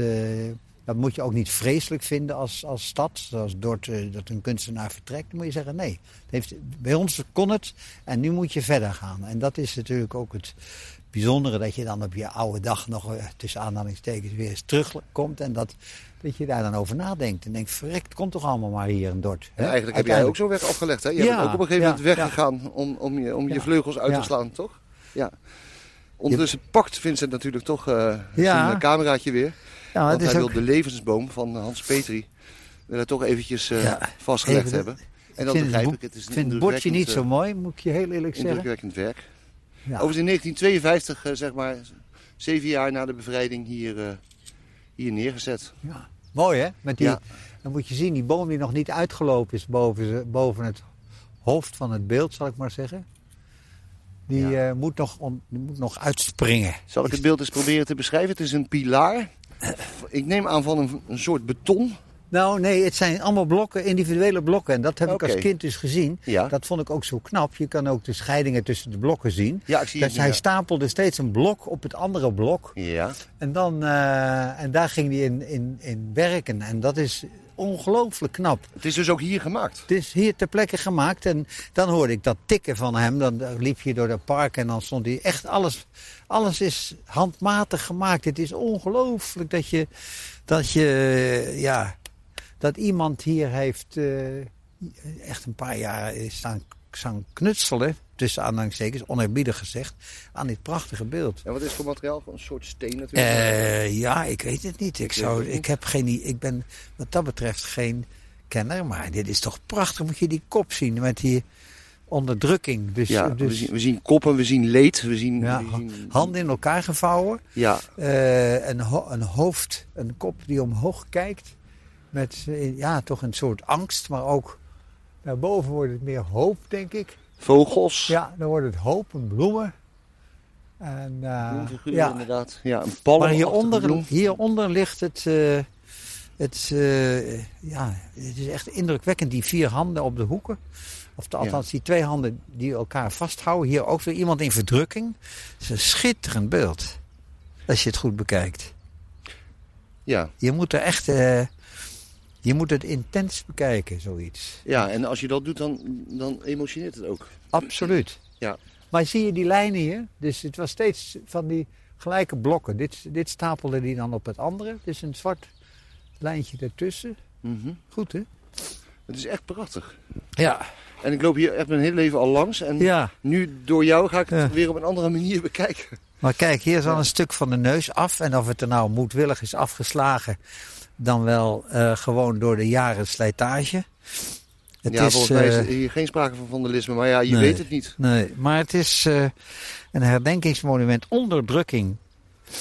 dat moet je ook niet vreselijk vinden als, als stad. Zoals eh, dat een kunstenaar vertrekt. Dan moet je zeggen nee. Heeft, bij ons kon het en nu moet je verder gaan. En dat is natuurlijk ook het bijzondere dat je dan op je oude dag nog tussen aanhalingstekens weer eens terugkomt. En dat, dat je daar dan over nadenkt. En denkt, verrekt, het komt toch allemaal maar hier in Dort. Hè? eigenlijk heb jij ook zo weg afgelegd. Hè? Je Ja, bent ook op een gegeven moment weggegaan om, om, je, om je vleugels uit te slaan, toch? Ja. Ondertussen pakt Vincent natuurlijk toch Ja. zijn eh, cameraatje weer. Ja, want hij ook, wil de levensboom van Hans Petri wil hij toch eventjes eh, vastgelegd even- hebben. En dat begrijp ik. Het is ik een vind het bordje niet zo mooi, moet ik je heel eerlijk zeggen. indrukwekkend werk. Ja. Overigens in 1952, eh, zeg maar, zeven jaar na de bevrijding hier, hier neergezet. Ja. Mooi hè? Met die, Ja. Dan moet je zien, die boom die nog niet uitgelopen is boven, boven het hoofd van het beeld, zal ik maar zeggen. Die, Ja. eh, moet, nog on- die moet nog uitspringen. Zal ik het beeld eens proberen te beschrijven? Het is een pilaar. Ik neem aan van een, een soort beton. Nou, nee, het zijn allemaal blokken, individuele blokken. En dat heb ik als kind dus gezien. Ja, Dat vond ik ook zo knap. Je kan ook de scheidingen tussen de blokken zien. ja ik zie Dus het. hij stapelde steeds een blok op het andere blok. ja. En, dan, eh, en daar ging hij in, in, in werken. En dat is ongelooflijk knap. Het is dus ook hier gemaakt. Het is hier ter plekke gemaakt. En dan hoorde ik dat tikken van hem. Dan liep je door het park en dan stond hij echt alles. Alles is handmatig gemaakt. Het is ongelooflijk dat je. Dat je. Ja. Dat iemand hier heeft. eh, echt een paar jaar staan, staan knutselen. Tussen aanhalingstekens, oneerbiedig gezegd. Aan dit prachtige beeld. En wat is het voor materiaal? Een soort steen natuurlijk. Eh, ja, ik weet het niet. Ik, zou, niet. ik, heb geen, ik ben wat dat betreft geen kenner. Maar dit is toch prachtig. Moet je die kop zien met die onderdrukking. Dus, ja, dus we, zien, we zien koppen, we zien leed, we zien... ja, we zien- handen in elkaar gevouwen. Ja, eh, een, ho- een hoofd, een kop die omhoog kijkt. Met eh, ja, toch een soort angst. Maar ook daarboven wordt het meer hoop, denk ik. vogels. Ja, dan wordt het hoop en bloemen. En, ja, inderdaad. Ja, een palm. Maar hieronder, hieronder ligt het. eh, het eh, ja, het is echt indrukwekkend, die vier handen op de hoeken. Of de, Ja. althans, die twee handen die elkaar vasthouden. Hier ook weer iemand in verdrukking. Het is een schitterend beeld. Als je het goed bekijkt. Ja. Je moet er echt... je moet het intens bekijken, zoiets. ja, en als je dat doet, dan, dan emotioneert het ook. Absoluut. Ja. Maar zie je die lijnen hier? Dus het was steeds van die gelijke blokken. Dit, dit stapelde die dan op het andere. Dus een zwart lijntje ertussen. Mhm. Goed, hè? Het is echt prachtig. Ja. En ik loop hier echt mijn hele leven al langs. En Ja. nu door jou ga ik het Ja. weer op een andere manier bekijken. Maar kijk, hier is al een stuk van de neus af. En of het er nou moedwillig is afgeslagen, dan wel eh, gewoon door de jaren slijtage. Het ja, is, volgens mij is eh, er hier geen sprake van vandalisme. Maar ja, je nee. weet het niet. Nee, maar het is eh, een herdenkingsmonument. Onderdrukking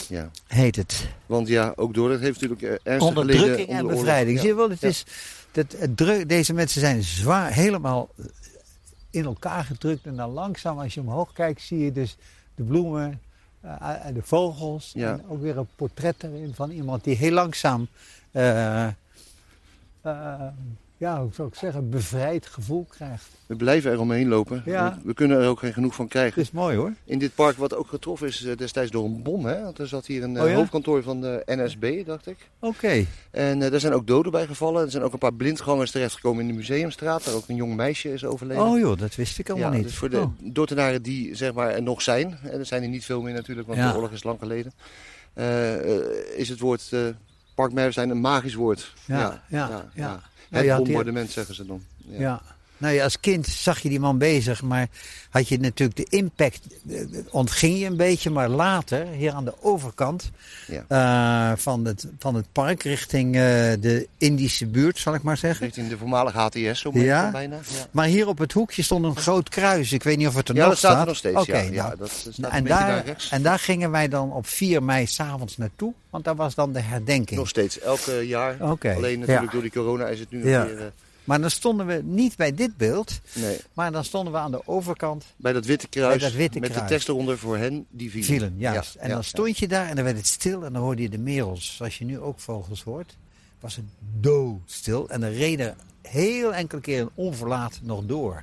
Ja. heet het. Want ja, ook door dat heeft natuurlijk ernstig geleden Onderdrukking onder en bevrijding. Ja. Zie je wel, het Ja. is, dat, druk, deze mensen zijn zwaar helemaal in elkaar gedrukt. En dan langzaam, als je omhoog kijkt, zie je dus de bloemen en de vogels. Ja. En ook weer een portret erin van iemand die heel langzaam, eh, eh, ja, hoe zou ik zeggen, bevrijd gevoel krijgt. We blijven er omheen lopen. Ja. We, kunnen er ook geen genoeg van Het krijgen. is mooi hoor. In dit park, wat ook getroffen is eh, destijds door een bom. Hè? Want er zat hier een eh, Oh ja? hoofdkantoor van de NSB, dacht ik. Oké. En eh, daar zijn ook doden bij gevallen. Er zijn ook een paar blindgangers terechtgekomen in de museumstraat. Daar ook een jong meisje is overleden. Oh joh, dat wist ik allemaal ja, niet. Dus voor de Oh. Dordtenaren die zeg maar er nog zijn, en er zijn er niet veel meer natuurlijk, want Ja. de oorlog is lang geleden, eh, eh, is het woord uh, parkmerwestein een magisch woord. Ja, ja, ja. Nou, Het bombardement zeggen ze dan. Ja. Nou ja, als kind zag je die man bezig, maar had je natuurlijk de impact, eh, ontging je een beetje. Maar later, hier aan de overkant Ja. eh, van, het, van het park, richting eh, de Indische buurt, zal ik maar zeggen. Richting de voormalige HTS, zo moet Ja. bijna. Ja, Maar hier op het hoekje stond een groot kruis. Ik weet niet of het er ja nog dat staat staat. er nog steeds. Oké, ja. nou, dat staat en, daar daar, rechts. en daar gingen wij dan op 4 mei s'avonds naartoe, want daar was dan de herdenking. Nog steeds, elke jaar. Alleen natuurlijk door die corona is het nu weer... Maar dan stonden we niet bij dit beeld, nee, maar dan stonden we aan de overkant bij dat witte kruis, Bij dat witte met kruis. de tekst eronder voor hen die vielen. vielen. Juist. Ja, en ja, dan stond je daar en dan werd het stil en dan hoorde je de merels. Zoals je nu ook vogels hoort, was het doodstil. En er reden heel enkele keren onverlaat nog door.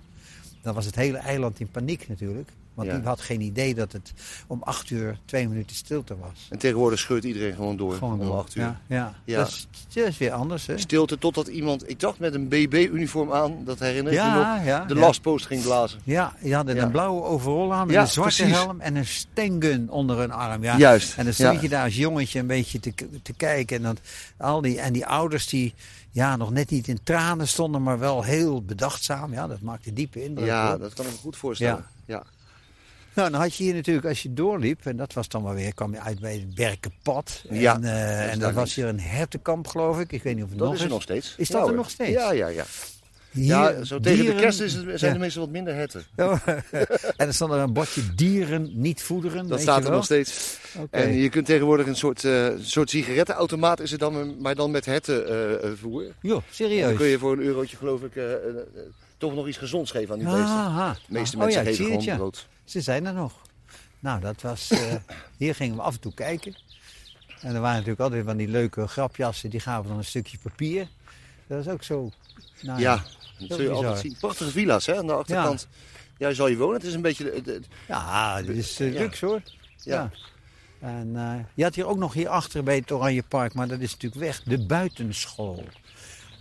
Dan was het hele eiland in paniek natuurlijk. Want Ja. die had geen idee dat het om acht uur twee minuten stilte was. En tegenwoordig scheurt iedereen gewoon door om door. acht uur. Ja, ja. Ja. Dat, is, dat is weer anders. Hè? Stilte totdat iemand, ik dacht met een BB-uniform aan, dat herinner ik me nog, de lastpost ging blazen. Ja, je had Ja. een blauwe overall aan met Ja, een zwarte precies. helm en een stengun onder hun arm. Ja. Juist. En dan stond je daar als jongetje een beetje te, te kijken. En, dat, al die, en die ouders die ja, nog net niet in tranen stonden, maar wel heel bedachtzaam. Ja, dat maakte diepe indruk. Ja, hoor. dat kan ik me goed voorstellen. Ja. Nou, dan had je hier natuurlijk, als je doorliep, en dat was dan wel weer, kwam je uit bij het Berkenpad. Ja, en, eh, dat is en dat was hier een hertenkamp, geloof ik. Ik weet niet of het Dat nog is er nog steeds. Is Ja, dat er nog steeds? Ja, ja, ja. Hier, ja zo tegen de kerst is het, zijn Ja. er meestal wat minder herten. Oh, en er stond er een bordje dieren niet voederen. Dat staat er wel? nog steeds. En je kunt tegenwoordig een soort, eh, soort sigarettenautomaat is het dan, maar dan met hertenvoer. Jo, dan serieus. kun je voor een eurotje geloof ik eh, eh, eh, toch nog iets gezonds geven aan die beesten. De meeste Oh mensen ja, ik geven gewoon ja. brood. Ze zijn er nog. Nou, dat was. eh, hier gingen we af en toe kijken. En er waren natuurlijk altijd van die leuke grapjassen, die gaven dan een stukje papier. Dat is ook zo. Nou, Ja, dat zul je bizar. altijd zien. Prachtige villa's hè, aan de achterkant. Ja. Jij zal je wonen. Het is een beetje... de- de- Ja, dit is uh, Ja. luxe hoor. Ja. Ja. En eh, je had hier ook nog hierachter bij het Oranje Park, maar dat is natuurlijk weg, de buitenschool.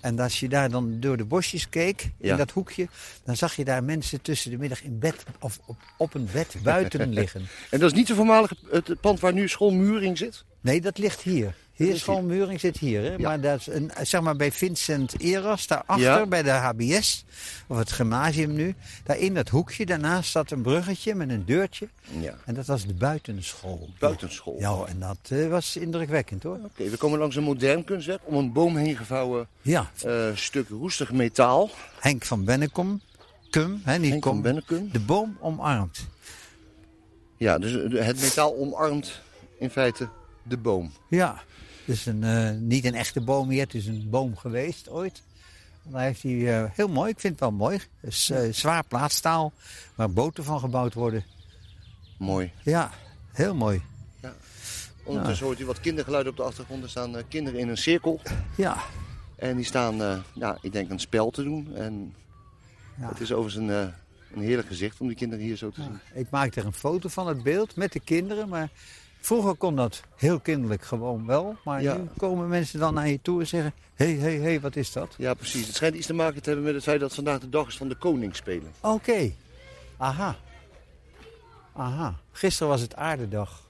En als je daar dan door de bosjes keek, Ja. in dat hoekje, dan zag je daar mensen tussen de middag in bed of op, op een bed buiten liggen. En dat is niet de voormalige het pand waar nu school Muring zit. Nee, dat ligt hier. Hier is Muring zit hier. Hè? Ja. Maar dat is een, zeg maar bij Vincent Eras, daarachter Ja. bij de HBS, of het gymnasium nu. Daar in dat hoekje, daarnaast zat een bruggetje met een deurtje. Ja. En dat was de buitenschool. Buitenschool. Ja, en dat eh, was indrukwekkend hoor. Oké, we komen langs een modern kunstwerk om een boom heen gevouwen Ja, eh, stuk roestig metaal. Henk van Bennekom, Cum, hè, niet Henk Kom, van Bennekum. de boom omarmt. Ja, dus het metaal omarmt in feite de boom. Ja, dus een, eh, niet een echte boom meer, het is een boom geweest ooit. En daar heeft hij, eh, heel mooi, ik vind het wel mooi, eh, zwaar plaatstaal waar boten van gebouwd worden. Mooi. Ja, heel mooi. Ondertussen hoort u wat kindergeluiden op de achtergrond. Er staan kinderen in een cirkel. Ja, En die staan, ja, ik denk, een spel te doen. En Ja. het is overigens een, een heerlijk gezicht om die kinderen hier zo te zien. ik maakte er een foto van het beeld met de kinderen, maar Vroeger kon dat heel kinderlijk gewoon wel. Maar Ja. nu komen mensen dan naar je toe en zeggen... Hé, hey, hé, hey, hey, wat is dat? Ja, precies. Het schijnt iets te maken te hebben met het feit dat vandaag de dag is van de koning spelen. Oké. Aha. Aha. Gisteren was het aardedag.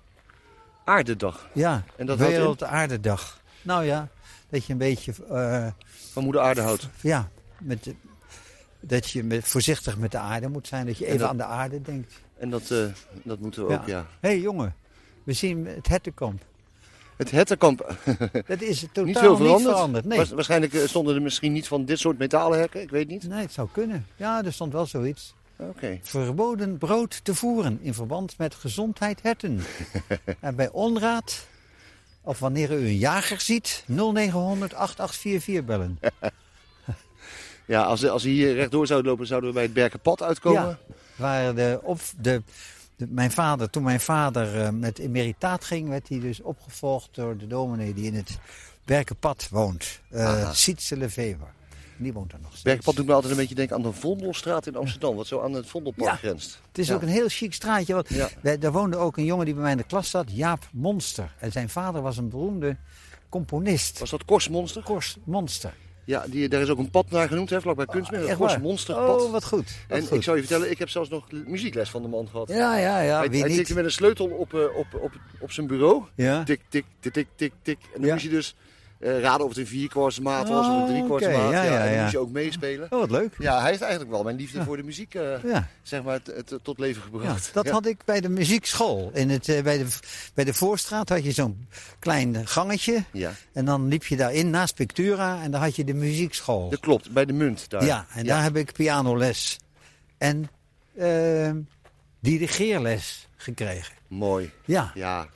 Aardedag Ja, En dat? Wereld Aardedag. Nou ja, dat je een beetje... eh, van moeder aarde houdt. ja, met, de- dat je met, voorzichtig met de aarde moet zijn. Dat je En even dat- aan de aarde denkt. En dat, eh, dat moeten we Ja. ook, ja. Hé hey, jongen, we zien het hertenkamp. Het Hetterkamp, Dat is totaal niet veel veranderd. Niet veranderd. Nee. Waars- Waarschijnlijk eh, stonden er misschien niet van dit soort metalen hekken, ik weet niet. nee, het zou kunnen. Ja, er stond wel zoiets. Oké. Verboden brood te voeren in verband met gezondheid herten. en bij onraad, of wanneer u een jager ziet, 0900 8844 bellen. Ja, als, als we hier rechtdoor zouden lopen, zouden we bij het Berkenpad uitkomen. Ja. Waar de, op, de, de- mijn vader, toen mijn vader eh, met emeritaat ging, werd hij dus opgevolgd door de dominee die in het Berkenpad woont. eh Aha. Sietse Levever. Die woont daar nog steeds. Berkenpad doet me altijd een beetje denken aan de Vondelstraat in Amsterdam, wat zo aan het Vondelpark Ja. grenst. Het is Ja. ook een heel chic straatje. Want Ja. daar, daar woonde ook een jongen die bij mij in de klas zat, Jaap Monster. En zijn vader was een beroemde componist. Was dat Korsmonster? Kors Monster. Ja, die, daar is ook een pad naar genoemd, hè, vlakbij Kunstmiddag. Het Echt waar? Korsmonsterpad. Oh, wat goed. Wat en goed. ik zou je vertellen, ik heb zelfs nog muziekles van de man gehad. Ja, ja, ja. hij wie hij tikte met een sleutel op, eh, op, op, op zijn bureau. Ja. Tik, tik, tik, tik, tik, tik. En dan Ja. moest je dus eh, raden of het een vierkwartsmaat was of een Oh, driekwartsmaat. oké. Ja, ja, en dan ja. moest je ook meespelen. Oh, wat leuk. Ja, hij heeft eigenlijk wel mijn liefde voor de muziek eh, zeg maar, tot leven gebracht. dat had ik bij de muziekschool. In het, eh, bij, de, bij de Voorstraat had je zo'n klein gangetje. Ja, En dan liep je daarin naast Pictura en daar had je de muziekschool. dat klopt. Bij de munt daar. Ja, en daar heb ik pianoles en dirigeerles gekregen. Mooi. Ja, Ja.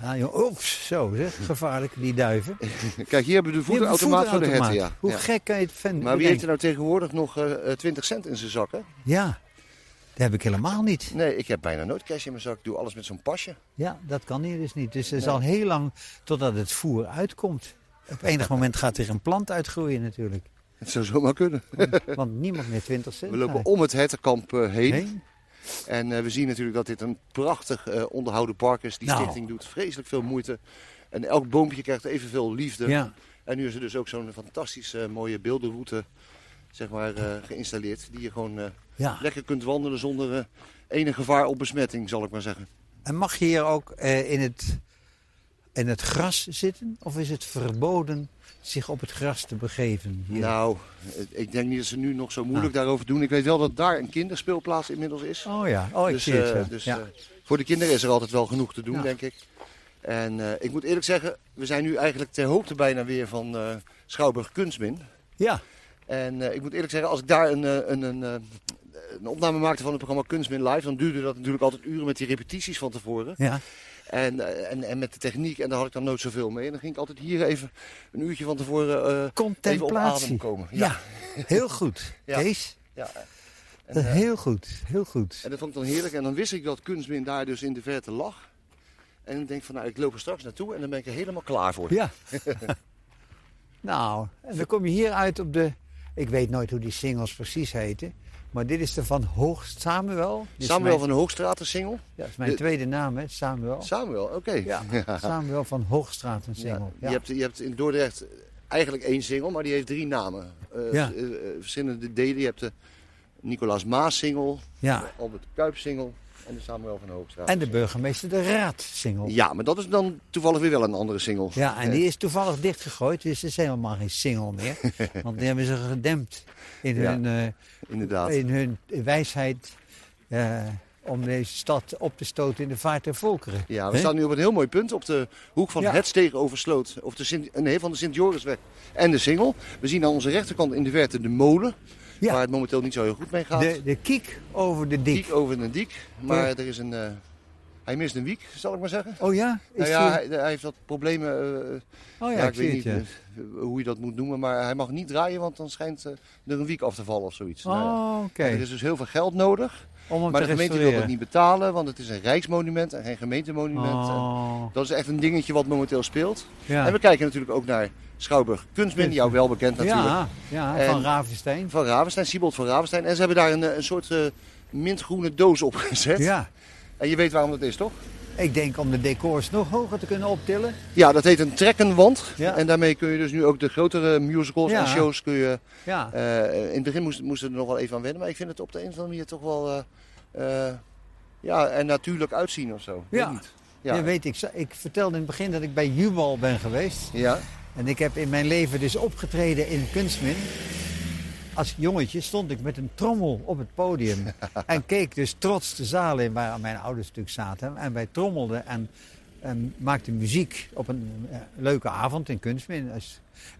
Ja joh, oeps, zo zeg, gevaarlijk die duiven. Kijk, hier hebben we de voederautomaat voor de herten. Ja. Hoe Ja. gek kan je het vinden? Maar wie heeft er nou tegenwoordig nog eh, eh, 20 cent in zijn zak? Hè? Ja, dat heb ik helemaal niet. Nee, ik heb bijna nooit cash in mijn zak. Ik doe alles met zo'n pasje. Ja, dat kan hier dus niet. Dus er Nee. zal heel lang totdat het voer uitkomt. Op enig moment gaat er een plant uitgroeien natuurlijk. Het zou zomaar kunnen. Want, want niemand meer 20 cent We lopen om het hertenkamp eh, heen. Heen? En eh, we zien natuurlijk dat dit een prachtig eh, onderhouden park is. Die Nou. stichting doet vreselijk veel moeite. En elk boompje krijgt evenveel liefde. Ja, En nu is er dus ook zo'n fantastische eh, mooie beeldenroute zeg maar, geïnstalleerd. Die je gewoon ja. lekker kunt wandelen zonder eh, enig gevaar op besmetting, zal ik maar zeggen. En mag je hier ook in, het, in het gras zitten? Of is het verboden zich op het gras te begeven? hier? Nou, ik denk niet dat ze nu nog zo moeilijk daarover doen. Ik weet wel dat daar een kinderspeelplaats inmiddels is. Oh ja, oh ik dus zie het. eh, ja. dus ja. eh, voor de kinderen is er altijd wel genoeg te doen, Ja. denk ik. En eh, ik moet eerlijk zeggen, we zijn nu eigenlijk ter hoogte bijna weer van Schouwburg Kunstmin. ja, En ik moet eerlijk zeggen, als ik daar een, een, een, een opname maakte van het programma Kunstmin Live, dan duurde dat natuurlijk altijd uren met die repetities van tevoren. ja. En, eh, en, en met de techniek, en daar had ik dan nooit zoveel mee. En dan ging ik altijd hier even een uurtje van tevoren eh, even op Contemplatie. adem komen. Ja. heel goed. Ja. Kees, Ja. En, eh, heel goed, heel goed. en dat vond ik dan heerlijk. En dan wist ik dat Kunstmin daar dus in de verte lag. En dan denk ik van, nou, ik loop er straks naartoe en dan ben ik er helemaal klaar voor. Ja. nou, en dan kom je hier uit op de... Ik weet nooit hoe die singles precies heten. Maar dit is de van Hoogst Samuel. Dit Samuel mijn- van de Hoogstraat, een single. Ja, dat is mijn de- tweede naam, hè, Samuel. Samuel, oké. Ja, Samuel van Hoogstraat, een Ja, single. Je, hebt, je hebt in Dordrecht eigenlijk één single, maar die heeft drie namen. Eh, Ja. eh, eh, verschillende delen. Je hebt de Nicolaas Maas single, Ja. de Albert Kuip single en de Samuel van Hoogstraat. En de burgemeester de Raad single. Ja, maar dat is dan toevallig weer wel een andere single. Ja, en die is toevallig dichtgegooid, dus het is helemaal geen single meer. Want die hebben ze gedempt in Ja, hun, Inderdaad. in hun wijsheid eh, om deze stad op te stoten in de vaart der volkeren. Ja, we staan nu op een heel mooi punt op de hoek van Ja. het Steeg over Sloot. Of de Sint, nee, van de Sint-Jorisweg en de Singel. We zien aan onze rechterkant in de verte de molen. Ja. Waar het momenteel niet zo heel goed mee gaat. De, de kiek over de dik. Diek over een diek. Maar Ja. er is een... eh, hij mist een wiek, zal ik maar zeggen. Oh ja? Is Nou ja, die- hij, hij heeft wat problemen. eh, oh ja, ja, ik, ik zie weet het, niet ja. Hoe je dat moet noemen. Maar hij mag niet draaien, want dan schijnt eh, er een wiek af te vallen of zoiets. Nou ja. Oh. Er is dus heel veel geld nodig. Maar de gemeente wil dat niet betalen, want het is een rijksmonument en geen gemeentemonument. En Oh, Dat is echt een dingetje wat momenteel speelt. ja. En we kijken natuurlijk ook naar Schouwburg Kunstmin, jou wel bekend natuurlijk. ja, ja, En- van Ravenstein. Van Ravenstein, Siebold van Ravenstein. En ze hebben daar een, eh, een soort eh, mintgroene doos op gezet. Ja. En je weet waarom dat is, toch? Ik denk om de decors nog hoger te kunnen optillen. Ja, dat heet een trekkenwand. Ja. En daarmee kun je dus nu ook de grotere musicals Ja. en shows kun je... Ja, eh, in het begin moesten moesten we er nog wel even aan wennen, maar ik vind het op de een of andere manier toch wel... eh, eh, ja, er natuurlijk uitzien of zo. Ja. niet. ja. Ja. weet ik. Ik vertelde in het begin dat ik bij Jubal ben geweest. Ja. En ik heb in mijn leven dus opgetreden in Kunstmin. Als jongetje stond ik met een trommel op het podium. en keek dus trots de zaal in waar mijn ouders natuurlijk zaten. En wij trommelden en, en maakten muziek op een eh, leuke avond in Kunstmin.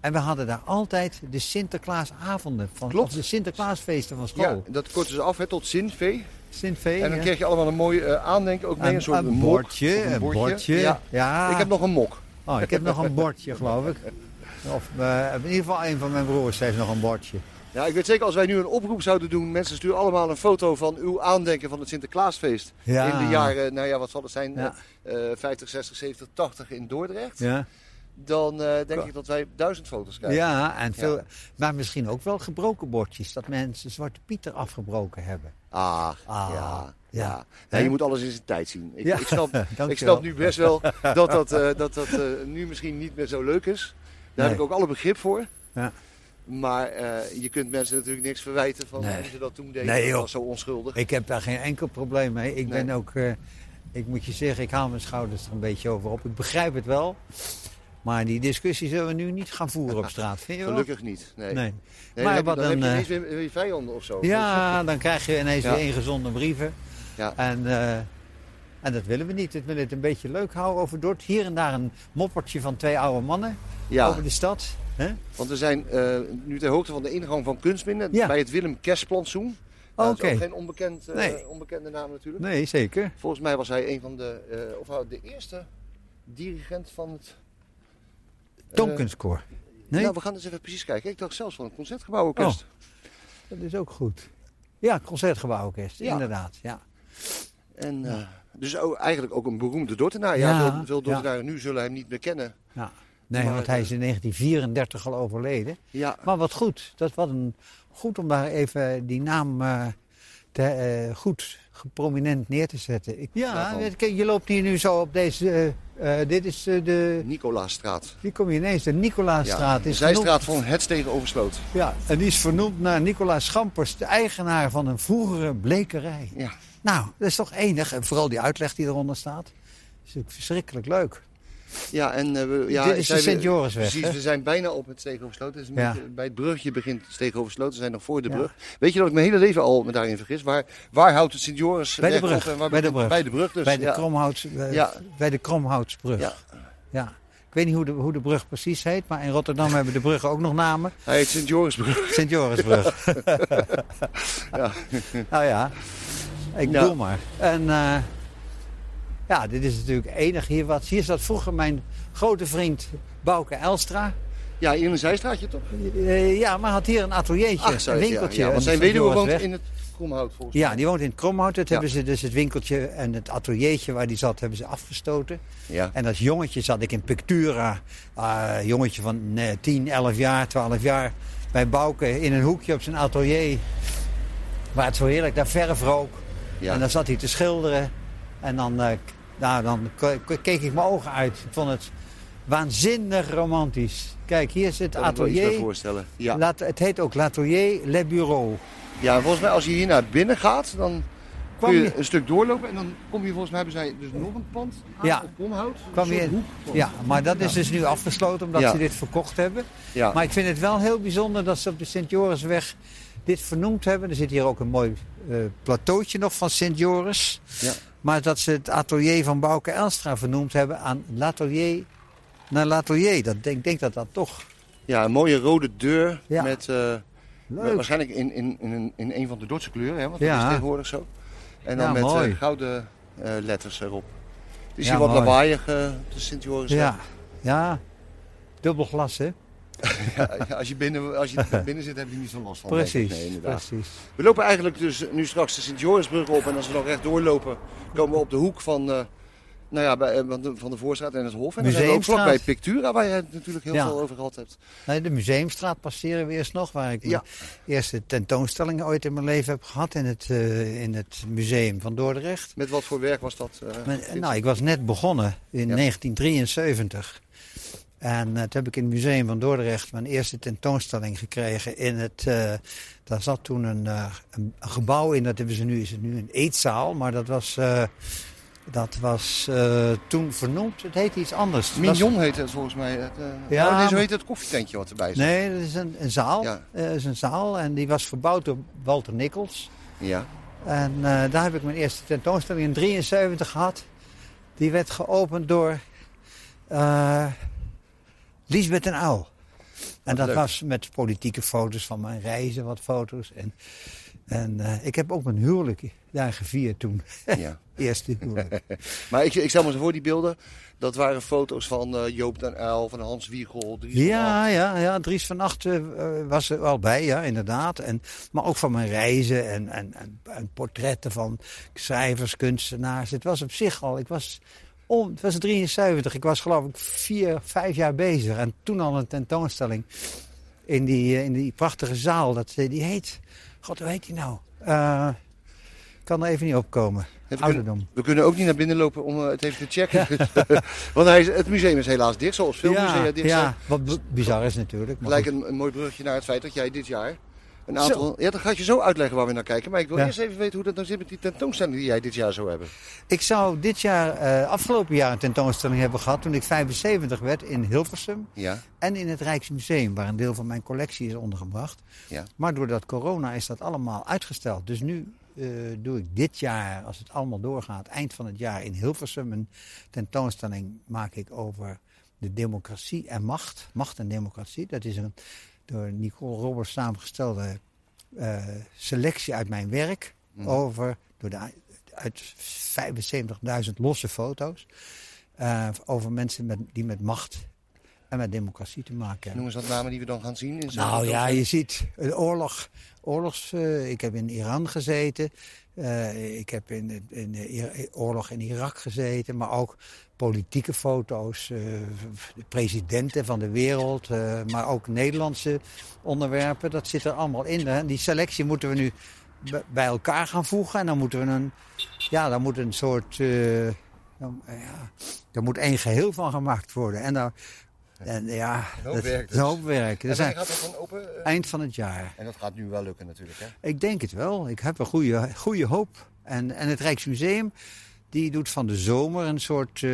En we hadden daar altijd de Sinterklaasavonden van Klopt. de Sinterklaasfeesten van ja, school. dat korten ze af hè, tot Sinvee. Sint-Vee. En dan ja. kreeg je allemaal een mooi eh, aandenken, ook mee, een, een, soort een mok bordje, een bordje. Ja. Ja. Ik heb nog een mok. Oh, ik heb nog een bordje, geloof ik. Of eh, in ieder geval een van mijn broers heeft nog een bordje. Ja, ik weet zeker als wij nu een oproep zouden doen, mensen sturen allemaal een foto van uw aandenken van het Sinterklaasfeest. Ja. In de jaren, nou ja, wat zal het zijn, Ja. eh, 50, 60, 70, 80 in Dordrecht. Ja, Dan eh, denk ik dat wij duizend foto's krijgen. ja en veel, Ja. maar misschien ook wel gebroken bordjes. Dat mensen Zwarte Pieter afgebroken hebben. Ah, Ah, ja. ja. ja. Je moet alles in zijn tijd zien. Ik, Ja, ik, snap, ik snap nu best wel dat dat, eh, dat, dat eh, nu misschien niet meer zo leuk is. Daar heb ik ook alle begrip voor. Ja. Maar eh, je kunt mensen natuurlijk niks verwijten van Nee. hoe ze dat toen deden. Nee, dat was zo onschuldig. Ik heb daar geen enkel probleem mee. Ik ben ook, eh, ik moet je zeggen, ik haal mijn schouders er een beetje over op. Ik begrijp het wel. Maar die discussie zullen we nu niet gaan voeren op straat. Vind je wel? Gelukkig niet. Nee. Nee. Nee, Maar dan heb, wat je, dan heb je eh, ineens weer, vijanden of zo. Ja, dan krijg je ineens Ja. weer ingezonde brieven. Ja. En, en dat willen we niet. We willen het een beetje leuk houden over Dort. Hier en daar een moppertje van twee oude mannen Ja, over de stad. Want we zijn eh, nu ter hoogte van de ingang van Kunstminnen Ja. bij het Willem Kerstplantsoen. Dat is Oké. ook geen onbekend, eh, Nee. onbekende naam natuurlijk. Nee, zeker. Volgens mij was hij een van de, eh, of de eerste dirigent van het... Toonkunstkoor. Nee, Nou, we gaan eens even precies kijken. Ik dacht zelfs van een concertgebouworkest. dat is ook goed. Ja, concertgebouworkest, Ja. inderdaad. Ja. En, dus ook, eigenlijk ook een beroemde Dordtenaar. Ja, Ja, veel, veel Dordtenaren nu zullen hem niet meer kennen. Ja. Nee, Maar, want hij is in 1934 al overleden. Ja, Maar wat goed. Dat was een, goed om daar even die naam eh, te, eh, goed prominent neer te zetten. Ik, ja, je, loopt hier nu zo op deze... eh, dit is de... Nicolaasstraat. Hier kom je ineens, de Nicolaasstraat. Ja, de is zijstraat van Hetstegen Oversloot. Ja, en die is vernoemd naar Nicolaas Schampers, de eigenaar van een vroegere blekerij. Ja. Nou, dat is toch enig. En vooral die uitleg die eronder staat. is ook verschrikkelijk leuk. Ja, en eh, we, ja, Dit is de Sint-Jorisweg, Precies, we zijn bijna op het Steeghoversloot. Dus Ja. bij het bruggetje begint Steeghoversloot. We zijn nog voor de Ja. brug. Weet je dat ik mijn hele leven al me daarin vergis? Waar, waar houdt het Sint-Joris Bij de brug, op en waar bij de brug. Bij de brug dus. bij, de ja. Kromhouts, eh, Ja. bij de Kromhoutsbrug. Ja. Ja. Ik weet niet hoe de, hoe de brug precies heet, maar in Rotterdam hebben de bruggen ook nog namen. Hij heet Sint-Jorisbrug. Sint-Jorisbrug. Ja. Nou ja, ik Ja. bedoel maar. En eh, ja, dit is natuurlijk enig hier wat. Hier zat vroeger mijn grote vriend Bouke Elstra. Ja, in een zijstraatje toch? Eh, ja, maar had hier een ateliertje, zo, een ja, winkeltje. Ja, zijn weduwe woont in het Kromhout volgens Ja, mij. die woont in het Kromhout. Dat Ja. hebben ze dus het winkeltje en het ateliertje waar die zat, hebben ze afgestoten. Ja. En als jongetje zat ik in Pictura. ah, jongetje van eh, 10, 11 jaar, 12 jaar. Bij Bouke in een hoekje op zijn atelier. Waar het zo heerlijk daar verf rook. Ja. En dan zat hij te schilderen. En dan, eh, nou, dan keek ik mijn ogen uit. Ik vond het waanzinnig romantisch. Kijk, hier is het kan ik atelier. voorstellen. Ja. Laat- het heet ook L'Atelier Le Bureau. ja, volgens mij als je hier naar binnen gaat, dan Kwam kun je je- een stuk doorlopen. En dan kom je volgens mij, hebben zij dus nog een pand aan Ja. op Kromhout. Kwam je. Ja, maar dat is dus nu afgesloten omdat Ja. ze dit verkocht hebben. Ja. Maar ik vind het wel heel bijzonder dat ze op de Sint-Jorisweg dit vernoemd hebben. Er zit hier ook een mooi eh, plateautje nog van Sint-Joris. Ja. Maar dat ze het atelier van Bouke Elstra vernoemd hebben aan L'Atelier naar L'Atelier. Dat denk, ik denk dat dat toch ja, een mooie rode deur Ja. met... eh, Waarschijnlijk in, in, in, een- in een van de Dordtse kleuren, hè, want dat Ja. is tegenwoordig zo. En dan Ja, met eh, gouden eh, letters erop. Het is hier wat mooi. lawaaiig, de Sint-Joris. Ja, ja. Dubbel glas, hè? Ja, als je binnen, als je binnen zit, heb je niet zo last van. Precies, Nee, precies. We lopen eigenlijk dus nu straks de Sint-Jorisbrug op. En als we nog recht doorlopen, komen we op de hoek van, eh, Nou ja, bij, eh, van de, van de Voorstraat en het Hof. En dan zijn we ook vlakbij Pictura, waar je het natuurlijk heel Ja. veel over gehad hebt. Nee, de Museumstraat passeren we eerst nog, waar ik Ja. mijn eerste tentoonstelling ooit in mijn leven heb gehad in het, eh, in het museum van Dordrecht. Met wat voor werk was dat? eh, nou, ik was net begonnen in Ja. 1973. En eh, toen heb ik in het museum van Dordrecht mijn eerste tentoonstelling gekregen. In het, eh, daar zat toen een, eh, een, gebouw in, dat hebben ze nu, is het nu een eetzaal. Maar dat was, dat was toen vernoemd, het heette iets anders. Was- Mignon heet het volgens mij. Het, Ja, oh, nee, zo heet het koffietentje wat erbij zit. Nee, dat is een, een zaal. Ja. Is een zaal en die was verbouwd door Walter Nikkels. Ja. En daar heb ik mijn eerste tentoonstelling in 73 gehad. Die werd geopend door Lisbeth en Uil. En dat leuk. was met politieke foto's van mijn reizen, wat foto's. En, en eh, ik heb ook mijn huwelijk daar gevierd toen. ja. Eerste huwelijk. Maar ik, ik stel me zo voor, die beelden. Dat waren foto's van eh, Joop den Uyl, van Hans Wiegel. Dries van. Ja, ja, ja, Dries van Acht eh, was er wel bij, ja, inderdaad. En, maar ook van mijn reizen en, en, en, en portretten van schrijvers, kunstenaars. Het was op zich al, ik was, om, het was 73, ik was geloof ik vier, vijf jaar bezig. En toen al een tentoonstelling in die, eh, in die prachtige zaal. Dat, die heet, god, hoe heet die nou? Ik kan er even niet opkomen. we, kunnen, Ouderdom. we kunnen ook niet naar binnen lopen om eh, het even te checken. Want hij is, het museum is helaas dicht, zoals veel musea Ja, dicht zijn. ja, wat bizar is natuurlijk. goed. een, een mooi brugje naar het feit dat jij dit jaar een aantal... Ja, dat ga ik je zo uitleggen waar we naar kijken. Maar ik wil Ja. eerst even weten hoe dat nou zit met die tentoonstelling die jij dit jaar zou hebben. Ik zou dit jaar, eh, afgelopen jaar, een tentoonstelling hebben gehad toen ik 75 werd in Hilversum Ja, en in het Rijksmuseum, waar een deel van mijn collectie is ondergebracht. ja. Maar doordat corona is dat allemaal uitgesteld. Dus nu eh, doe ik dit jaar, als het allemaal doorgaat, eind van het jaar in Hilversum een tentoonstelling maak ik over de democratie en macht. Macht en democratie. Dat is een door Nicole Roberts samengestelde eh, selectie uit mijn werk Mhm. over door de, uit 75.000 losse foto's eh, over mensen met, die met macht en met democratie te maken hebben. Noem eens wat namen die we dan gaan zien. In Nou ja, je ziet een oorlog. Oorlogs, eh, ik heb in Iran gezeten. Eh, ik heb in, in I- oorlog in Irak gezeten. Maar ook politieke foto's. eh, de presidenten van de wereld. eh, maar ook Nederlandse onderwerpen. Dat zit er allemaal in. Hè. Die selectie moeten we nu bij elkaar gaan voegen. En dan moeten we een... Ja, dan moet een soort... eh, dan, eh, ja, moet één geheel van gemaakt worden. En dan... En ja, Een hoop dat- werk een hoop dus. werk. En zijn, wanneer gaat dat dan open? eh? eind van het jaar. En dat gaat nu wel lukken natuurlijk, hè? Ik denk het wel. Ik heb een goede, goede hoop. En, en het Rijksmuseum, die doet van de zomer een soort... eh,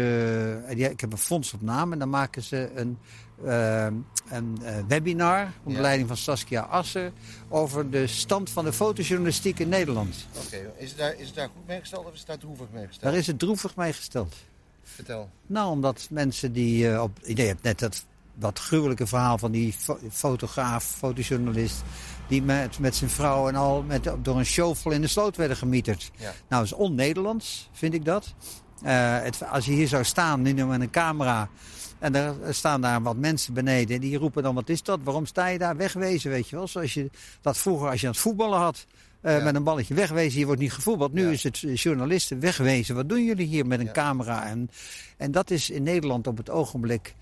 die- ik heb een fonds op naam en dan maken ze een, eh, een webinar... onder Ja. leiding van Saskia Asser... over de stand van de fotojournalistiek in Nederland. Oké, is, daar, is het daar goed mee gesteld of is het daar droevig mee gesteld? Daar is het droevig mee gesteld. Vertel. Nou, omdat mensen die eh, op... Je hebt net dat, dat gruwelijke verhaal van die fo- fotograaf, fotojournalist... die met, met zijn vrouw en al met, door een shovel in de sloot werden gemieterd. Ja. Nou, dat is on-Nederlands, vind ik dat. Eh, het, als je hier zou staan, nu met een camera... en er staan daar wat mensen beneden... die roepen dan, wat is dat? Waarom sta je daar? Wegwezen, weet je wel. Zoals je dat vroeger als je aan het voetballen had... eh, Ja. Met een balletje wegwezen, hier wordt niet gevoetbald. Nu Ja. is het eh, journalisten wegwezen. Wat doen jullie hier met een Ja. camera? En, en dat is in Nederland op het ogenblik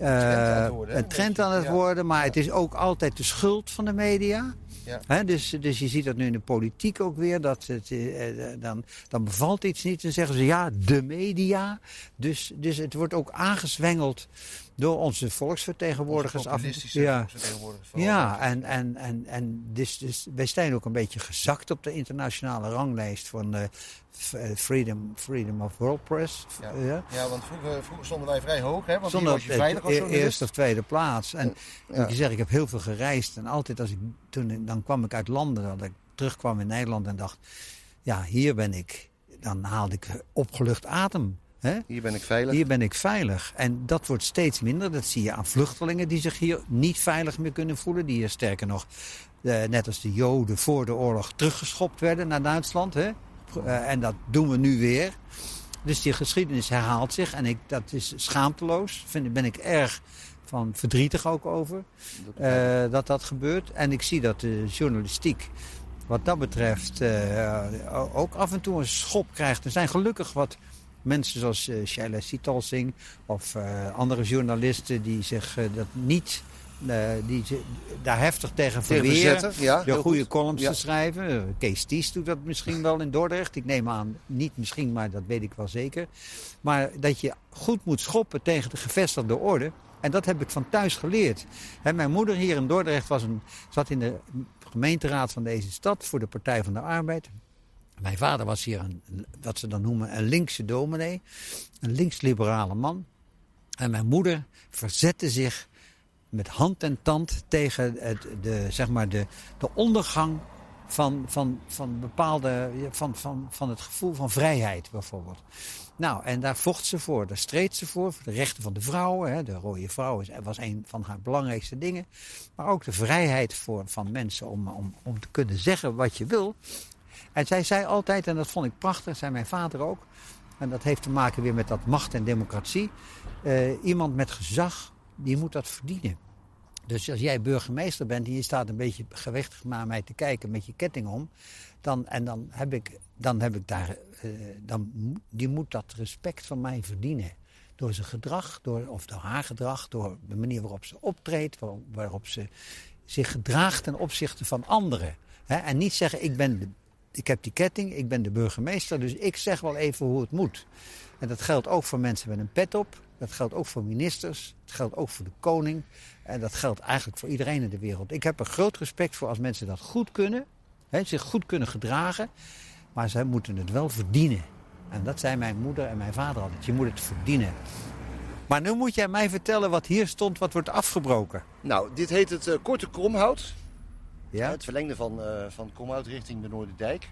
eh, een trend aan het Ja. worden. Maar het is ook altijd de schuld van de media. Ja. Dus, dus je ziet dat nu in de politiek ook weer. Dat het, eh, eh, dan, dan bevalt iets niet. Dan zeggen ze ja, de media. Dus, dus het wordt ook aangezwengeld door onze volksvertegenwoordigers. af Ja. volksvertegenwoordigers. Ja, en, en, en, en dus, dus wij zijn ook een beetje gezakt op de internationale ranglijst van eh, eh, Freedom, Freedom of World Press. Ja. Ja. Ja, want vroeger, vroeger stonden wij vrij hoog, hè? Want hier was je veilig als e- journalist. eerste of tweede plaats. En Ja. je zeggen, ik heb heel veel gereisd. En altijd als ik, toen, dan kwam ik uit landen dat ik terugkwam in Nederland en dacht... Ja, hier ben ik. Dan haalde ik opgelucht adem. Hè? Hier ben ik veilig. Hier ben ik veilig. En dat wordt steeds minder. Dat zie je aan vluchtelingen die zich hier niet veilig meer kunnen voelen. Die hier sterker nog, eh, net als de Joden voor de oorlog, teruggeschopt werden naar Duitsland. Hè? Eh, en dat doen we nu weer. Dus die geschiedenis herhaalt zich. En ik, dat is schaamteloos. Vind, ben ik erg van verdrietig ook over. eh, dat dat gebeurt. En ik zie dat de journalistiek wat dat betreft eh, ook af en toe een schop krijgt. Er zijn gelukkig wat mensen zoals eh Shaila Sitalsing of eh, andere journalisten die zich eh, dat niet, die daar heftig tegen verweren. ja, Door goede goed. columns Ja. te schrijven. Kees Ties doet dat misschien wel in Dordrecht. Ik neem aan, niet misschien, maar dat weet ik wel zeker. Maar dat je goed moet schoppen tegen de gevestigde orde. En dat heb ik van thuis geleerd. Mijn moeder hier in Dordrecht was een, zat in de gemeenteraad van deze stad voor de Partij van de Arbeid. Mijn vader was hier een, wat ze dan noemen een linkse dominee. Een linksliberale man. En mijn moeder verzette zich met hand en tand tegen het, de, zeg maar de, de ondergang van, van, van bepaalde. Van, van, van het gevoel van vrijheid bijvoorbeeld. Nou, en daar vocht ze voor, daar streed ze voor, voor de rechten van de vrouwen. Hè. De rode vrouw was een van haar belangrijkste dingen. Maar ook de vrijheid voor, van mensen om, om, om te kunnen zeggen wat je wil. En zij zei altijd, en dat vond ik prachtig, zei mijn vader ook. En dat heeft te maken weer met dat macht en democratie. eh, iemand met gezag, die moet dat verdienen. Dus als jij burgemeester bent en je staat een beetje gewichtig naar mij te kijken met je ketting om. Dan, en dan heb ik, dan heb ik daar, eh, dan, die moet dat respect van mij verdienen. Door zijn gedrag, door, of door haar gedrag, door de manier waarop ze optreedt, waar- waarop ze zich gedraagt ten opzichte van anderen. En niet zeggen, ik, ben ik heb die ketting, ik ben de burgemeester, dus ik zeg wel even hoe het moet. En dat geldt ook voor mensen met een pet op. Dat geldt ook voor ministers. Het geldt ook voor de koning. En dat geldt eigenlijk voor iedereen in de wereld. Ik heb er groot respect voor als mensen dat goed kunnen. Hè, zich goed kunnen gedragen. Maar zij moeten het wel verdienen. En dat zei mijn moeder en mijn vader altijd. Je moet het verdienen. Maar nu moet jij mij vertellen wat hier stond, wat wordt afgebroken. Nou, dit heet het eh, Korte Kromhout. Ja? Het verlengde van, eh van Kromhout richting de Noorderdijk.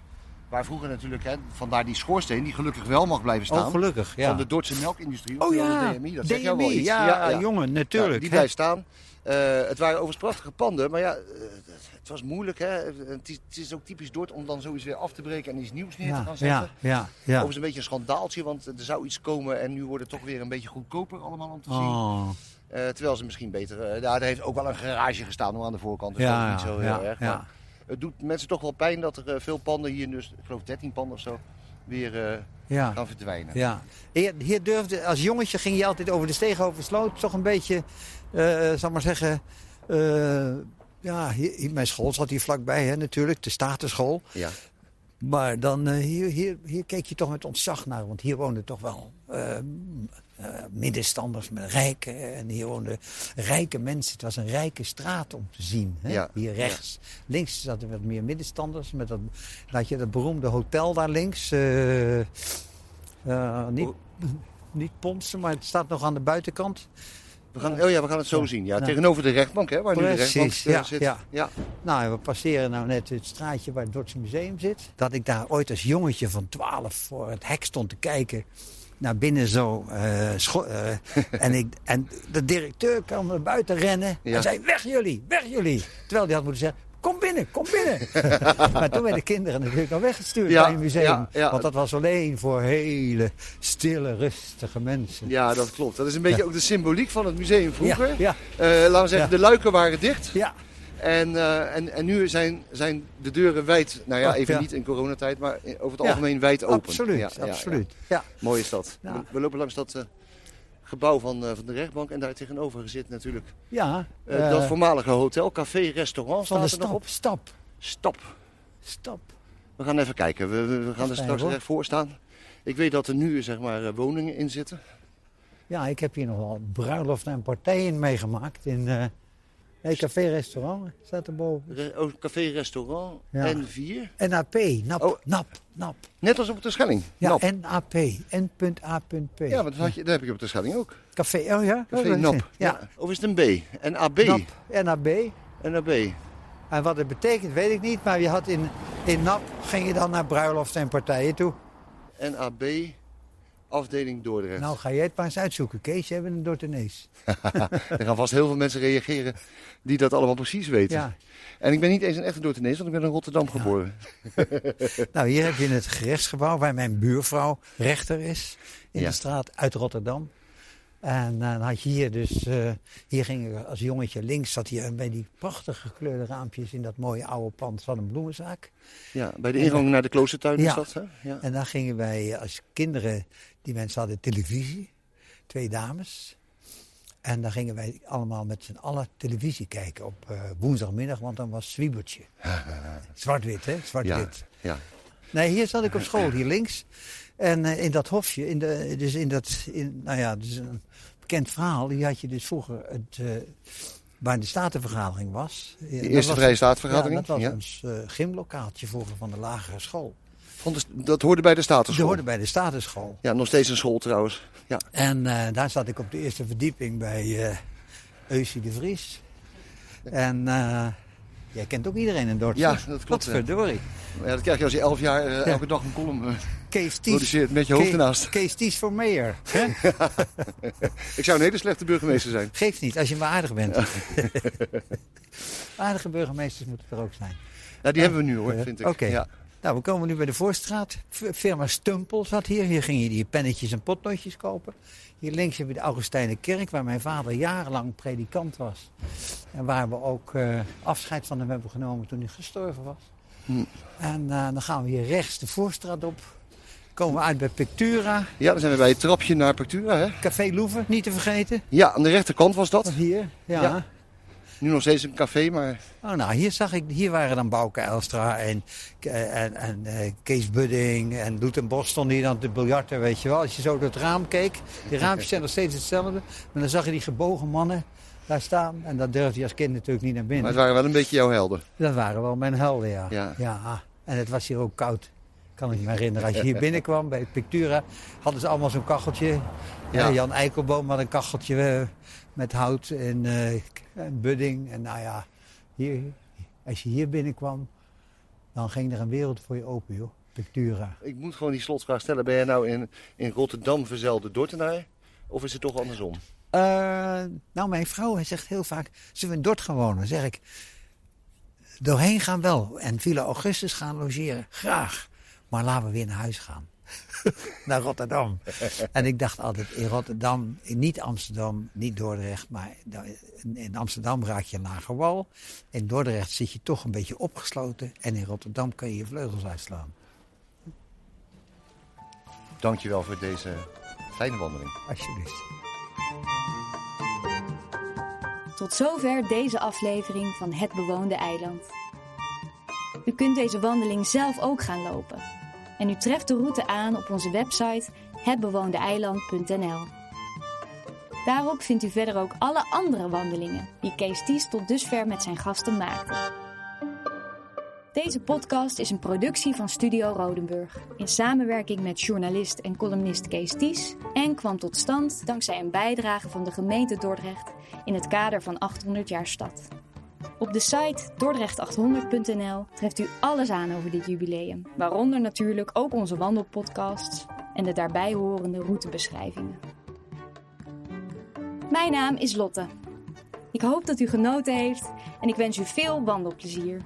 Waar vroeger natuurlijk, hè, vandaar die schoorsteen, die gelukkig wel mag blijven staan. Oh, gelukkig. Ja. Van de Dordtse melkindustrie. oh ja, de DMI. Dat zeg jou wel DMI, iets. Ja, jongen, natuurlijk. Die blijft staan. Eh, het waren overigens prachtige panden, maar ja, eh, het was moeilijk. Hè? Het, is, het is ook typisch Dort om dan zoiets weer af te breken en iets nieuws neer te gaan zetten. ja, ja, ja. Overigens een beetje een schandaaltje, want er zou iets komen en nu wordt het toch weer een beetje goedkoper allemaal om te zien. Oh, terwijl ze misschien beter... eh daar heeft ook wel een garage gestaan aan de voorkant, dus ja, dat is niet zo heel erg. ja. Maar het doet mensen toch wel pijn dat er eh, veel panden hier, dus ik geloof 13 panden of zo, weer eh, ja. gaan verdwijnen. Ja. Hier, hier durfde, als jongetje ging je altijd over de Steeghovenvensloot. Toch een beetje, eh zal maar zeggen... eh, ja, hier- mijn school zat hier vlakbij hè, natuurlijk, de Statenschool. Ja. Maar dan, eh, hier, hier, hier keek je toch met ontzag naar. Want hier woonden toch wel eh, eh, middenstanders met rijken. En hier woonden rijke mensen. Het was een rijke straat om te zien. Hè? Ja, Hier rechts. Links zaten wat meer middenstanders. Met dat, had je dat beroemde hotel daar links. niet, niet Ponsen, maar het staat nog aan de buitenkant. We gaan, oh ja, we gaan het zo zien. Ja, Nou. tegenover de rechtbank, hè, waar nu de rechtbank eh, ja, zit. ja. ja. Nou, we passeren nou net het straatje waar het Dordtse Museum zit. Dat ik daar ooit als jongetje van 12 voor het hek stond te kijken. Naar binnen zo. eh, en, ik, en de directeur kwam naar buiten rennen. Ja. En zei: Weg jullie, weg jullie. Terwijl die had moeten zeggen: Kom binnen, kom binnen. maar toen werden de kinderen natuurlijk al weggestuurd Ja, bij het museum. ja, ja. Want dat was alleen voor hele stille, rustige mensen. Ja, dat klopt. Dat is een beetje ook de symboliek van het museum vroeger. Ja, Eh, laten we zeggen, de luiken waren dicht. ja. En, eh, en, en nu zijn, zijn de deuren wijd, nou ja, even niet in coronatijd, maar over het algemeen wijd open. absoluut, absoluut. Ja. Mooi is dat. We, we lopen langs dat eh, gebouw van, eh, van de rechtbank en daar tegenover zit natuurlijk Ja, eh, eh, dat voormalige hotel, café, restaurant van de staat er nog stap, op. stap, Stop. stap. We gaan even kijken. We, we, we gaan er straks recht voor staan. Ik weet dat er nu zeg maar eh, woningen in zitten. Ja, ik heb hier nog wel bruiloften en partijen meegemaakt. In eh nee, café-restaurant staat erboven. Oh, café, restaurant Ja. N4. NAP, NAP, Oh. NAP, NAP. Net als op de Schelling. Ja, Nap. NAP, N.A.P. Ja, maar dat, had je, dat heb je op de Schelling ook. Café, oh ja? Café Oh, Nap. het. Ja, Of is het een B? En AB. NAP, NAB. En AB. En wat het betekent, weet ik niet. Maar je had in, in NAP ging je dan naar bruiloften en partijen toe. En AB. Afdeling Dordrecht. Nou, ga jij het maar eens uitzoeken, Kees. Jij bent een Dortenees. Er gaan vast heel veel mensen reageren die dat allemaal precies weten. Ja. En ik ben niet eens een echte Dordtenees, want ik ben in Rotterdam geboren. Nou, hier heb je het gerechtsgebouw waar mijn buurvrouw rechter is. In Ja. de straat uit Rotterdam. En eh, dan had je hier dus, eh, hier ging ik als jongetje links, zat hier bij die prachtig gekleurde raampjes in dat mooie oude pand van een bloemenzaak. Ja, bij de ingang naar de kloostertuin Ja. is dat, hè? Ja. En daar gingen wij als kinderen, die mensen hadden televisie, twee dames. En dan gingen wij allemaal met z'n allen televisie kijken op eh, woensdagmiddag, want dan was Zwiebertje. Zwart-wit, hè? Ja, Zwart-wit. ja. Nee, hier zat ik op school, hier links. En eh, in dat hofje, in de, dus in dat, in, nou ja, dus een bekend verhaal. Die had je dus vroeger, het, eh, waar de statenvergadering was. Ja, De dat eerste vrije staatvergadering? Ja, dat was Ja. ons eh, gymlokaaltje vroeger van de lagere school. De- dat hoorde bij de Statenschool. hoorde bij de statenschool. Ja, nog steeds een school trouwens. Ja. En daar zat ik op de eerste verdieping bij Eusie de Vries. En jij kent ook iedereen in Dordrecht. Ja, dat klopt, ja. Verdorie. ja, dat krijg je als je elf jaar elke dag een column Kees Ties. met je hoofd Kees- ernaast. Kees Ties voor hè? Ik zou een hele slechte burgemeester zijn. Geeft niet, als je maar aardig bent. Aardige burgemeesters moeten er ook zijn. Ja, die hebben we nu hoor, Ja. vind ik. Oké. Ja. Nou, we komen nu bij de Voorstraat. Firma Stumpel zat hier. Hier ging je die pennetjes en potloodjes kopen. Hier links heb je de Augustijnen Kerk, waar mijn vader jarenlang predikant was. En waar we ook eh, afscheid van hem hebben genomen toen hij gestorven was. Hm. En eh, dan gaan we hier rechts de Voorstraat op. Komen we uit bij Pictura. ja, dan zijn we bij het trapje naar Pactura. Hè? Café Loeven, niet te vergeten. Ja, aan de rechterkant was dat. Hier, ja. Ja. Nu nog steeds een café, maar Oh, nou, hier zag ik, hier waren dan Bouke Elstra en, en, en eh, Kees Budding en Loet en Bos stonden hier dan te biljarten, weet je wel. Als je zo door het raam keek, die raampjes zijn nog steeds hetzelfde. Maar dan zag je die gebogen mannen daar staan en dat durfde je als kind natuurlijk niet naar maar binnen. het waren wel een beetje jouw helden. Dat waren wel mijn helden, ja. Ja. En het was hier ook koud, kan ik me herinneren. Als je hier binnenkwam bij Pictura, hadden ze allemaal zo'n kacheltje. Ja. Jan Eikelboom had een kacheltje eh, met hout en, eh, en budding. En nou ja, hier, als je hier binnenkwam, dan ging er een wereld voor je open, joh. Pictura. Ik moet gewoon die slotvraag stellen. Ben jij nou in, in Rotterdam verzelde Dordtenaar? Of is het toch andersom? Eh, nou, mijn vrouw hij zegt heel vaak, zullen we in Dort gaan wonen? Zeg ik, doorheen gaan wel. En Villa Augustus gaan logeren, graag. Maar laten we weer naar huis gaan. naar Rotterdam. en ik dacht altijd, in Rotterdam, niet Amsterdam, niet Dordrecht, maar in Amsterdam raak je een lage wal. In Dordrecht zit je toch een beetje opgesloten. En in Rotterdam kan je je vleugels uitslaan. Dankjewel voor deze fijne wandeling. Alsjeblieft. Tot zover deze aflevering van Het Bewoonde Eiland. U kunt deze wandeling zelf ook gaan lopen. En u treft de route aan op onze website hetbewoondeeiland.nl. Daarop vindt u verder ook alle andere wandelingen die Kees Ties tot dusver met zijn gasten maakte. Deze podcast is een productie van Studio Rodenburg in samenwerking met journalist en columnist Kees Ties en kwam tot stand dankzij een bijdrage van de gemeente Dordrecht in het kader van 800 jaar stad. Op de site dordrecht800.nl treft u alles aan over dit jubileum, waaronder natuurlijk ook onze wandelpodcasts en de daarbij horende routebeschrijvingen. Mijn naam is Lotte. Ik hoop dat u genoten heeft en ik wens u veel wandelplezier.